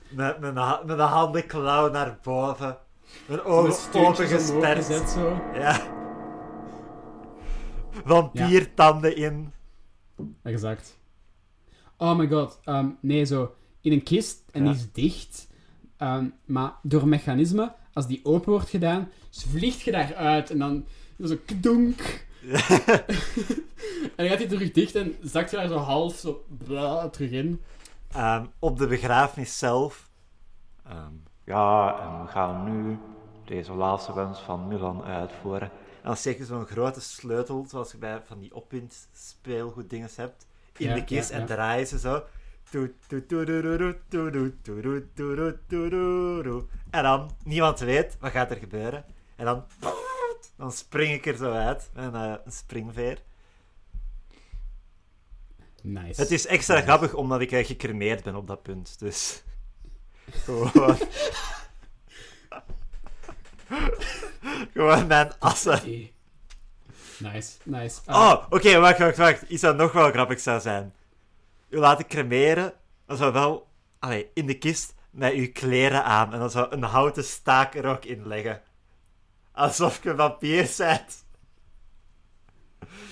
met mijn, ha- met de handen klauw naar boven, mijn Met ogen opengesperd. gezet, zo. Ja. Vampiertanden in. Exact. Oh my god. ehm, nee, zo. In een kist en Ja. die is dicht. Ehm, maar door een mechanisme, als die open wordt gedaan, dus vliegt je daaruit en dan zo kdonk. en dan gaat hij terug dicht en zakt je daar zo half zo bla, terug in. Ehm, op de begrafenis zelf ehm, Ja, en we gaan nu deze laatste wens van Milan uitvoeren. En dan steek je zo'n grote sleutel, zoals je bij van die opwindspeelgoeddingen hebt, in Ja, de kist ja, en ja. draai je ze zo. En dan, niemand weet, wat gaat er gebeuren. En dan, dan spring ik er zo uit, met een, eh, een springveer. Nice. Het is extra grappig omdat ik eh, gecremeerd ben op dat punt, dus... Gewoon... Gewoon mijn assen. Nice, nice. Ah, Oh, oké, wacht, wacht, wacht. Iets dat nog wel grappig zou zijn. U laten cremeren, dan zou wel... Allee, in de kist met uw kleren aan en dan zou een houten staak er ook in leggen. Alsof je vampier bent.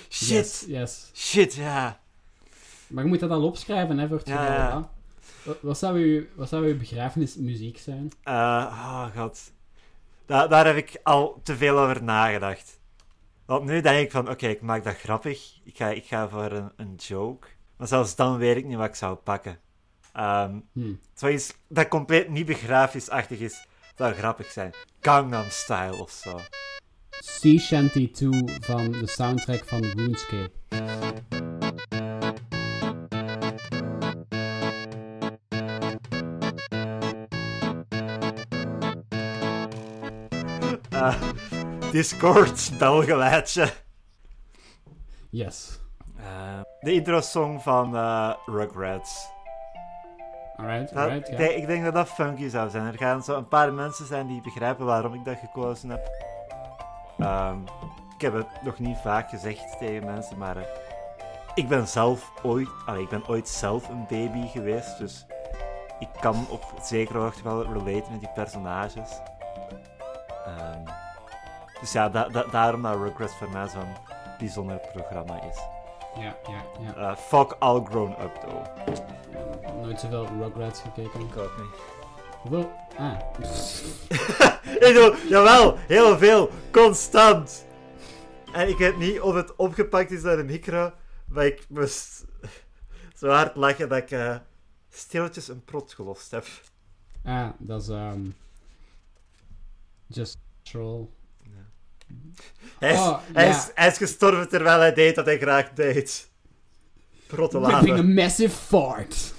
Shit. Yes, yes. Shit, ja. Maar je moet dat al opschrijven, hè, voor het Ja. Wat, zou uw, wat zou uw begrafenismuziek zijn? Eh, oh god. Da daar heb ik al te veel over nagedacht. Want nu denk ik van, oké, ik maak dat grappig. Ik ga, ik ga voor een, een joke. Maar zelfs dan weet ik niet wat ik zou pakken. Ehm Hm. zoiets dat compleet niet begrafenisachtig is, zou grappig zijn. Gangnam Style of zo. Sea Shanty 2 van de soundtrack van RuneScape. Eh, Discord belgeluidje. Yes. De intro-song van eh, Rugrats. Alright, alright, ik, ja. denk, ik denk dat dat funky zou zijn. Er gaan zo een paar mensen zijn die begrijpen waarom ik dat gekozen heb. Ehm, ik heb het nog niet vaak gezegd tegen mensen, maar eh, ik ben zelf ooit, allee, ik ben ooit zelf een baby geweest, dus ik kan op zekere hoogte wel relaten met die personages. Ehm, dus ja, da- da- daarom dat Rugrats voor mij zo'n bijzonder programma is. Ja, ja, ja. Eh fuck all grown up though. Ja, Nooit zoveel Rugrats gekeken. Ik ook niet. Hoeveel? Ah. Ik doe, jawel, heel veel, constant. En ik weet niet of het opgepakt is door een micro, maar ik moest zo hard lachen dat ik eh, stilletjes een prot gelost heb. Ah, dat is... ehm just troll. Hij is, Oh, hij, ja. is, hij is gestorven terwijl hij deed wat hij graag deed. Ripping a Protteladen. massive fart.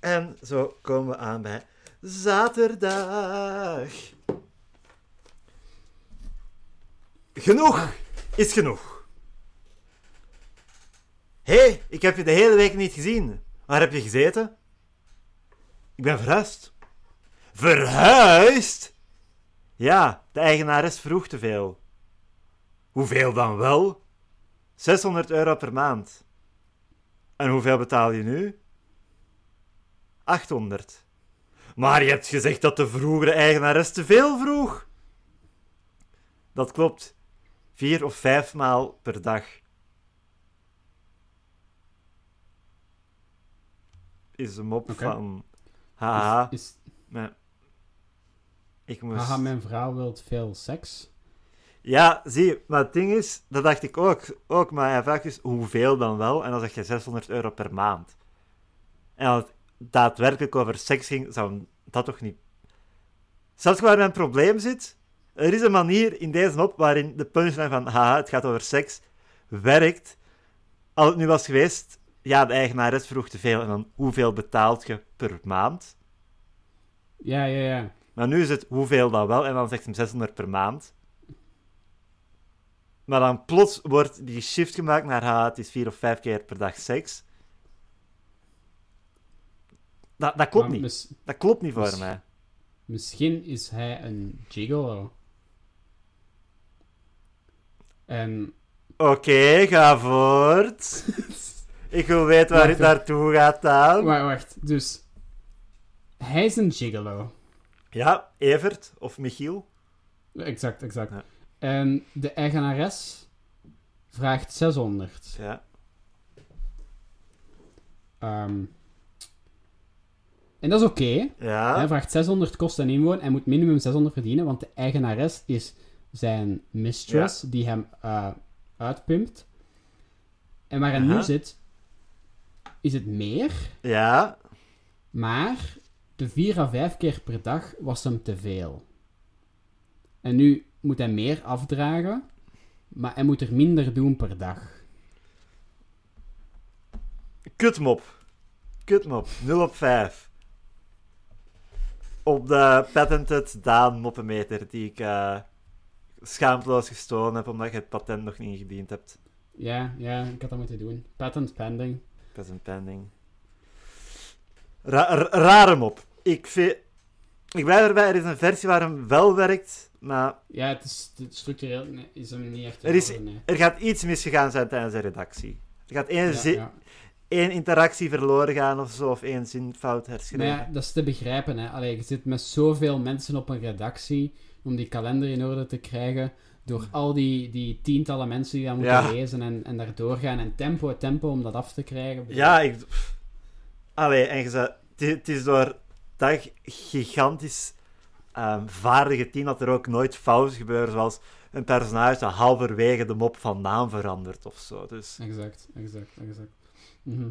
En zo komen we aan bij zaterdag. Genoeg is genoeg. Hé, hey, ik heb je de hele week niet gezien. Waar heb je gezeten? Ik ben verhuisd. Verhuisd? Ja, de eigenares vroeg te veel. Hoeveel dan wel? 600 euro per maand. En hoeveel betaal je nu? 800. Maar je hebt gezegd dat de vroegere eigenares te veel vroeg. Dat klopt. Vier of vijf maal per dag. Is een mop van... Haha, Is, is, maar ik moest... haha, mijn vrouw wil veel seks. Ja, zie, maar het ding is, dat dacht ik ook, ook maar hij vraagt dus hoeveel dan wel, en dan zeg je 600 euro per maand. En als het daadwerkelijk over seks ging, zou dat toch niet... Zelfs waar mijn probleem zit, er is een manier in deze mop waarin de punchline van haha, het gaat over seks, werkt. Als het nu was geweest, ja, de eigenares vroeg te veel, en dan hoeveel betaalt je per maand? Ja, ja, ja. Maar nu is het hoeveel dan wel, en dan zegt hem 600 per maand. Maar dan plots wordt die shift gemaakt naar, ha, het is vier of vijf keer per dag seks. Dat, dat klopt Maar niet. Dat klopt niet voor mij. misschien is hij een gigolo. En... Oké, ga voort. Ik wil weten waar Wacht, het naartoe gaat dan. Wacht, wacht. Dus... Hij is een gigolo. Ja, Evert of Michiel. Exact, exact. Ja. En de eigenares vraagt 600. Ja. Ehm, en dat is oké. Ja. Hij vraagt 600 kosten en inwoon en moet minimum 600 verdienen, want de eigenares is zijn mistress die hem eh, uitpimpt. En waar hij nu zit, is het meer, Ja. maar de vier à vijf keer per dag was hem te veel. En nu moet hij meer afdragen, maar hij moet er minder doen per dag. Kutmop. Kutmop. 0 op 5. Op de patented Daan moppenmeter die ik eh, schaamteloos gestolen heb omdat je het patent nog niet ingediend hebt. Ja, ja, ik had dat moeten doen. Patent pending. Patent pending. Ra ra- rare mop. Ik vind... Ik blijf erbij, er is een versie waar hem wel werkt, maar Ja, het is het structureel is hem niet echt. Er is- in orde, nee. er gaat iets misgegaan zijn tijdens de redactie. Er gaat één, Ja, zi- ja. één interactie verloren gaan of zo, of één zin fout herschreven. Maar ja, dat is te begrijpen. Hè. Allee, je zit met zoveel mensen op een redactie om die kalender in orde te krijgen. Door al die, die tientallen mensen die dat moeten Ja. lezen en, en daar doorgaan. En tempo, tempo om dat af te krijgen. Ja, ik... Allee, en je zei... Het het is door dat gigantisch ehm, vaardige team dat er ook nooit fouten gebeuren, zoals een personage dat halverwege de mop van naam verandert of zo. Dus... Exact, exact, exact. Mhm.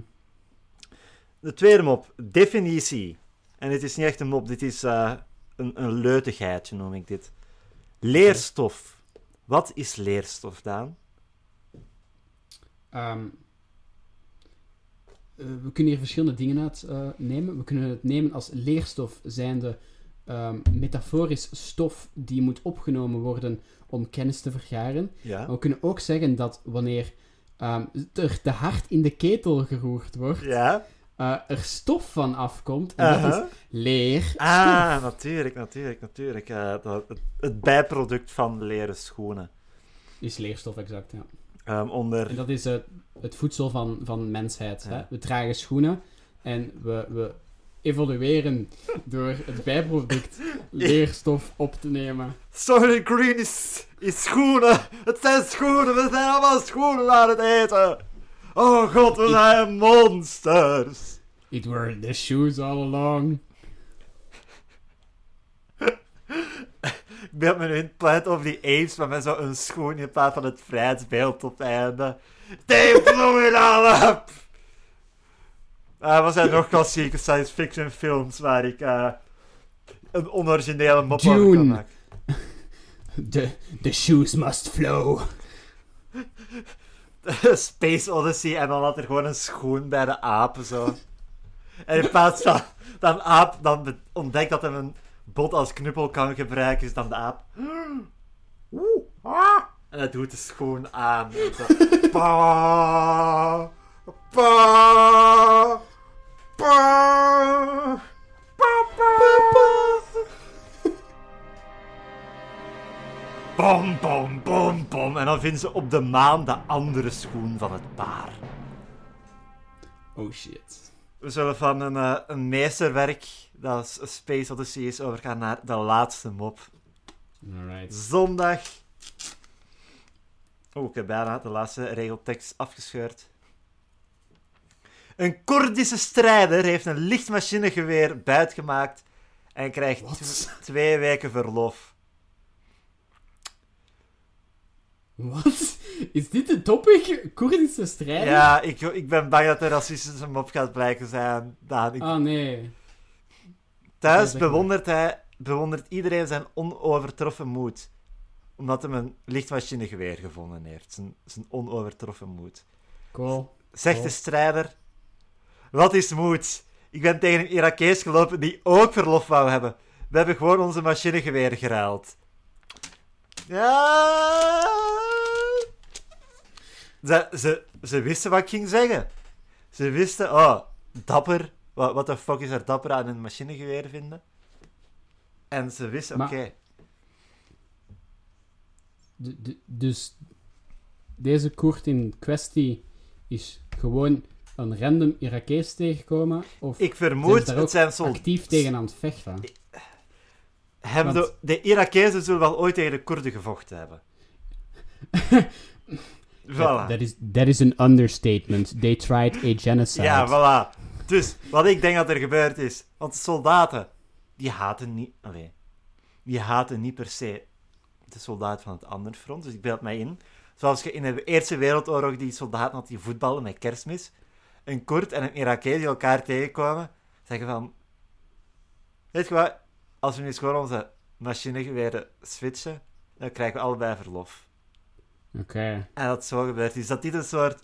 De tweede mop, definitie. En dit is niet echt een mop, dit is eh, een, een leutigheidje, noem ik dit. Leerstof. Wat is leerstof, Daan? Ehm, eh, we kunnen hier verschillende dingen uit eh, nemen. We kunnen het nemen als leerstof, zijnde ehm metaforisch stof die moet opgenomen worden om kennis te vergaren. Ja. Maar we kunnen ook zeggen dat wanneer ehm, er te hard in de ketel geroerd wordt, Ja? eh, er stof van afkomt. En dat is leerstof. Ah, natuurlijk, natuurlijk, natuurlijk. Eh, dat, het, het bijproduct van leren schoenen. Is leerstof, exact, ja. Ehm, onder... En dat is eh, het voedsel van, van mensheid. Ja. Hè? We dragen schoenen en we, we evolueren door het bijproduct leerstof op te nemen. Sorry, Green is, is schoenen. Het zijn schoenen. We zijn allemaal schoenen aan het eten. Oh god, we zijn monsters. It were the shoes all along. Ik beeld me nu in planet over die apes, maar met zo'n schoen in plaats van het vrijheidsbeeld op het einde. They blew it all up! Ah, wat zijn nog klassieke science fiction films waar ik eh, een onoriginele mop over kan maken? The, the shoes must flow. Space Odyssey en dan had er gewoon een schoen bij de apen zo. En in plaats van dat een aap dan ontdekt dat hij een bot als knuppel kan gebruiken, is dan de aap. Oeh, ah. En hij doet de schoen aan. Pa, pa, pa. Bom, bom, bom, bom. En dan vinden ze op de maan de andere schoen van het paar. Oh shit. We zullen van een, eh, een meesterwerk, dat is Space Odyssey is, overgaan naar de laatste mop. Alright. Zondag. Oh, ik heb bijna de laatste regeltekst afgescheurd. Een Koerdische strijder heeft een lichtmachinegeweer buitgemaakt en krijgt tw- twee weken verlof. Wat? Is dit de topic? Koerdische strijder? Ja, ik, ik ben bang dat er racistische mop gaat blijken zijn. Daan. Ik- Ah nee. Thuis maar. bewondert, hij, bewondert iedereen zijn onovertroffen moed. Omdat hij een lichtmachinegeweer gevonden heeft. Zijn, zijn onovertroffen moed. Cool. Zegt de strijder: Wat is moed? Ik ben tegen een Irakees gelopen die ook verlof wou hebben. We hebben gewoon onze machinegeweer geruild. Ja. Ze, ze, ze wisten wat ik ging zeggen. Ze wisten, oh, dapper. Wat, wat de fuck is er dapper aan een machinegeweer vinden? En ze wisten, oké. Dus deze koert in kwestie is gewoon een random Irakees tegengekomen? Of Ik vermoed, het zijn soldaten. actief tegen aan het vechten? Want- de, de Irakezen zullen wel ooit tegen de Koerden gevochten hebben. voilà. That is, that is an understatement. They tried a genocide. Ja, voilà. Dus, wat ik denk dat er gebeurd is... Want de soldaten, die haten niet... Allee, die haten niet per se de soldaat van het andere front. Dus ik beeld mij in. Zoals je in de Eerste Wereldoorlog die soldaten had die voetballen met kerstmis. Een Koerd en een Irakees die elkaar tegenkomen. Zeggen van... Weet je wat? Als we nu gewoon onze machinegeweren switchen, dan krijgen we allebei verlof. Oké. En dat zo gebeurt is dat dit een soort...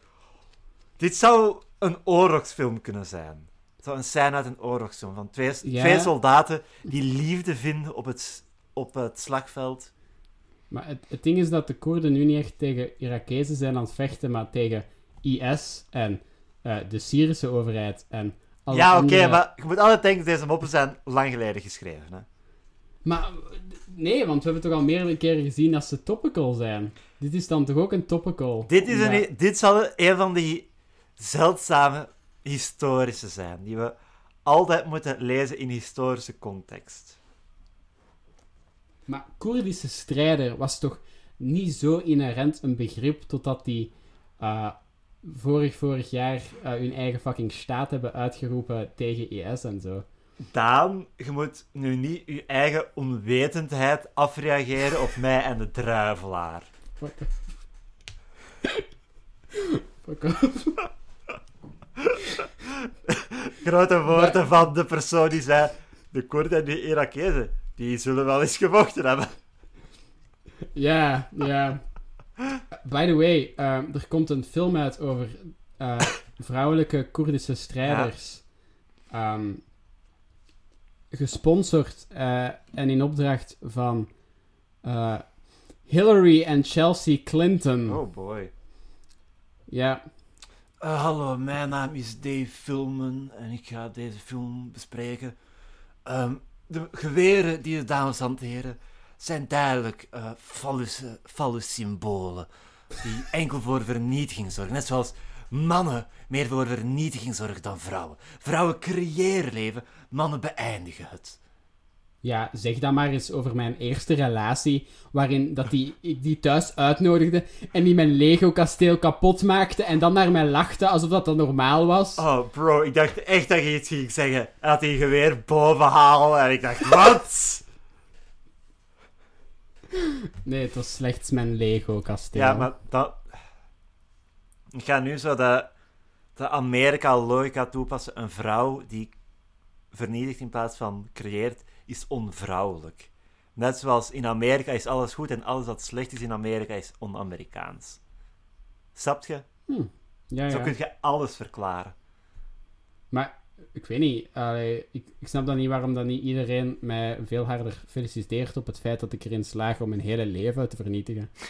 Dit zou een oorlogsfilm kunnen zijn. Zo een scène uit een oorlogsfilm. Van twee, twee soldaten die liefde vinden op het, op het slagveld. Maar het, het ding is dat de Koerden nu niet echt tegen Irakezen zijn aan het vechten, maar tegen IS en eh, de Syrische overheid en alle ja, oké, andere- maar je moet altijd denken, deze moppen zijn lang geleden geschreven. Hè? Maar nee, want we hebben toch al meerdere keren gezien dat ze topical zijn. Dit is dan toch ook een topical? Dit, is Ja. een, dit zal een van die zeldzame historische zijn, die we altijd moeten lezen in historische context. Maar Koerdische strijder was toch niet zo inherent een begrip totdat die eh, vorig, vorig jaar eh, hun eigen fucking staat hebben uitgeroepen tegen IS en zo. Daan, je moet nu niet je eigen onwetendheid afreageren op mij en de druivelaar. Fuck off. Fuck off. Grote woorden van de persoon die zei: de Koerden en de Irakezen, die zullen wel eens gevochten hebben. Ja, ja. By the way, ehm, er komt een film uit over eh, vrouwelijke Koerdische strijders. Ehm, gesponsord eh, en in opdracht van eh, Hillary en Chelsea Clinton. Oh boy. Ja, Eh, hallo, mijn naam is Dave Filmen en ik ga deze film bespreken. Ehm, de geweren die de dames hanteren zijn duidelijk eh fallus- fallussymbolen die enkel voor vernietiging zorgen. Net zoals mannen meer voor vernietiging zorgen dan vrouwen. Vrouwen creëren leven, mannen beëindigen het. Ja, zeg dan maar eens over mijn eerste relatie, waarin dat die, ik die thuis uitnodigde en die mijn Lego-kasteel kapot maakte en dan naar mij lachte alsof dat dan normaal was. Oh bro, ik dacht echt dat je iets ging zeggen. Hij had die geweer boven halen en ik dacht, wat? Nee, het was slechts mijn Lego-kasteel. Ja, maar dat... Ik ga nu zo de, de Amerika-logica toepassen. Een vrouw die vernietigt in plaats van creëert, is onvrouwelijk. Net zoals in Amerika is alles goed en alles wat slecht is in Amerika is on-Amerikaans. Snap je? Ja, Zo ja. kun je alles verklaren. Maar ik weet niet. allee, ik, ik snap dan niet waarom dan niet iedereen mij veel harder feliciteert op het feit dat ik erin slaag om mijn hele leven te vernietigen.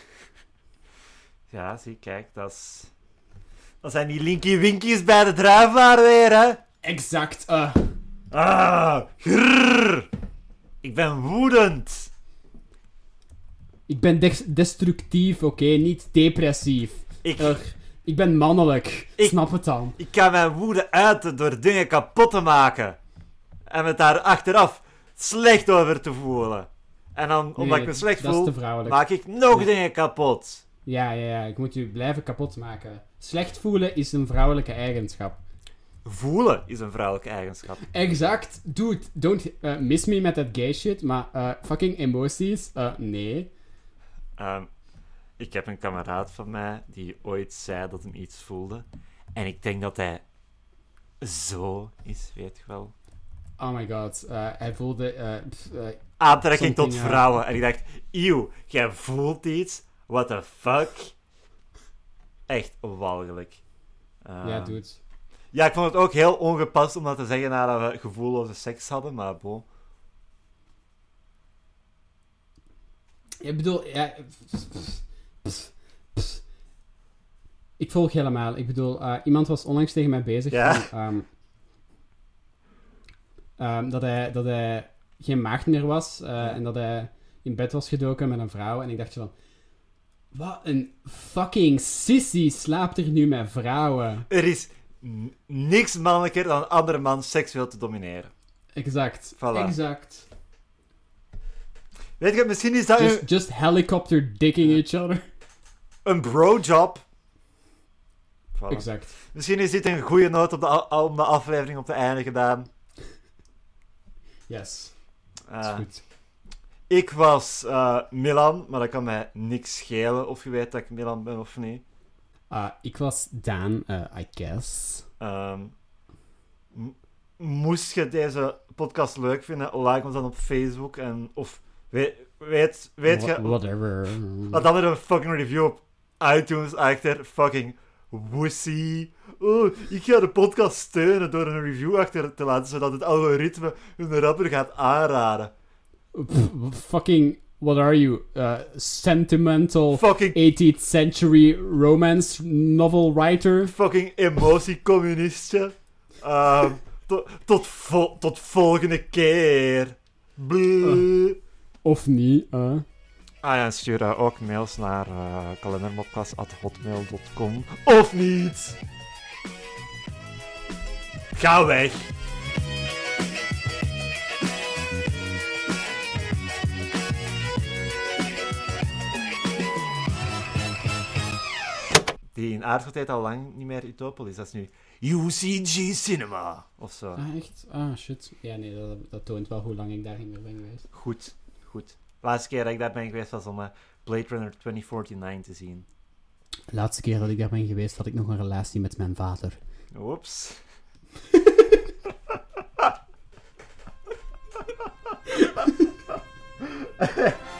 Ja, zie, kijk, dat is... Dat zijn die linky winkies bij de druivaar weer, hè? Exact. eh. Ah, grrr. Ik ben woedend. ik ben des- destructief, oké, niet depressief. Ik, Ugh, ik ben mannelijk. Ik- Snap het dan. ik kan mijn woede uiten door dingen kapot te maken. En me daar achteraf slecht over te voelen. En dan, omdat Nee, ik me slecht voel, maak ik nog dingen kapot. Ja, ja, ja. Ik moet u blijven kapot maken. Slecht voelen is een vrouwelijke eigenschap. Voelen is een vrouwelijke eigenschap. Exact. Dude, don't eh, miss me met dat gay shit, maar eh, fucking emoties, eh, nee. Ehm, ik heb een kameraad van mij die ooit zei dat hij iets voelde. En ik denk dat hij zo is, weet je wel. Oh my god. hij voelde... pff, Aantrekking tot vrouwen. En ik dacht, eeuw, jij voelt iets? What the fuck? Echt walgelijk. Ehm, ja, dude. Ja, ik vond het ook heel ongepast om dat te zeggen nadat we gevoelloze seks hadden, maar bon. Ik bedoel, ja... Ik volg helemaal. Ik bedoel, eh, iemand was onlangs tegen mij bezig Ja. van, ehm, ehm, dat, hij, dat hij geen maagd meer was eh, en dat hij in bed was gedoken met een vrouw. En ik dacht van... Wat een fucking sissy slaapt er nu met vrouwen. Er is niks mannelijker dan een andere man seksueel te domineren. Exact. Voilà. Exact. Weet je, misschien is dat Just, een, just helicopter dicking each other. een bro-job. Voilà. Exact. Misschien is dit een goede noot op de, a- om de aflevering op te einde gedaan. Yes. Eh, is goed. ik was eh, Milan, maar dat kan mij niks schelen of je weet dat ik Milan ben of niet. Ah, ik was Daan, eh, I guess. Ehm, m- moest je deze podcast leuk vinden, like ons dan op Facebook en of weet, weet, je, Whatever. laat dan er een fucking review op iTunes achter, fucking wussy. Oh, ik ga de podcast steunen door een review achter te laten, zodat het algoritme hun rapper gaat aanraden. Pff, fucking, what are you? Uh, sentimental Fucking, 18th century romance novel writer? fucking emotiecommunistje. Ehm tot, tot, vol- tot volgende keer. Bleh. Of niet, uh. Ah ja, stuur eh, ook mails naar uh, kalendermopcast.hotmail.com. Of niet! Ga weg! Die in Aardschot al lang niet meer Utopolis. Dat is nu UCG Cinema of zo. Ah, echt? Ah, shit. Ja, nee, dat, toont wel hoe lang ik daar niet meer ben geweest. Goed, goed. Laatste keer dat ik daar ben geweest was om uh, Blade Runner 2049 te zien. Laatste keer dat ik daar ben geweest had ik nog een relatie met mijn vader. Oeps.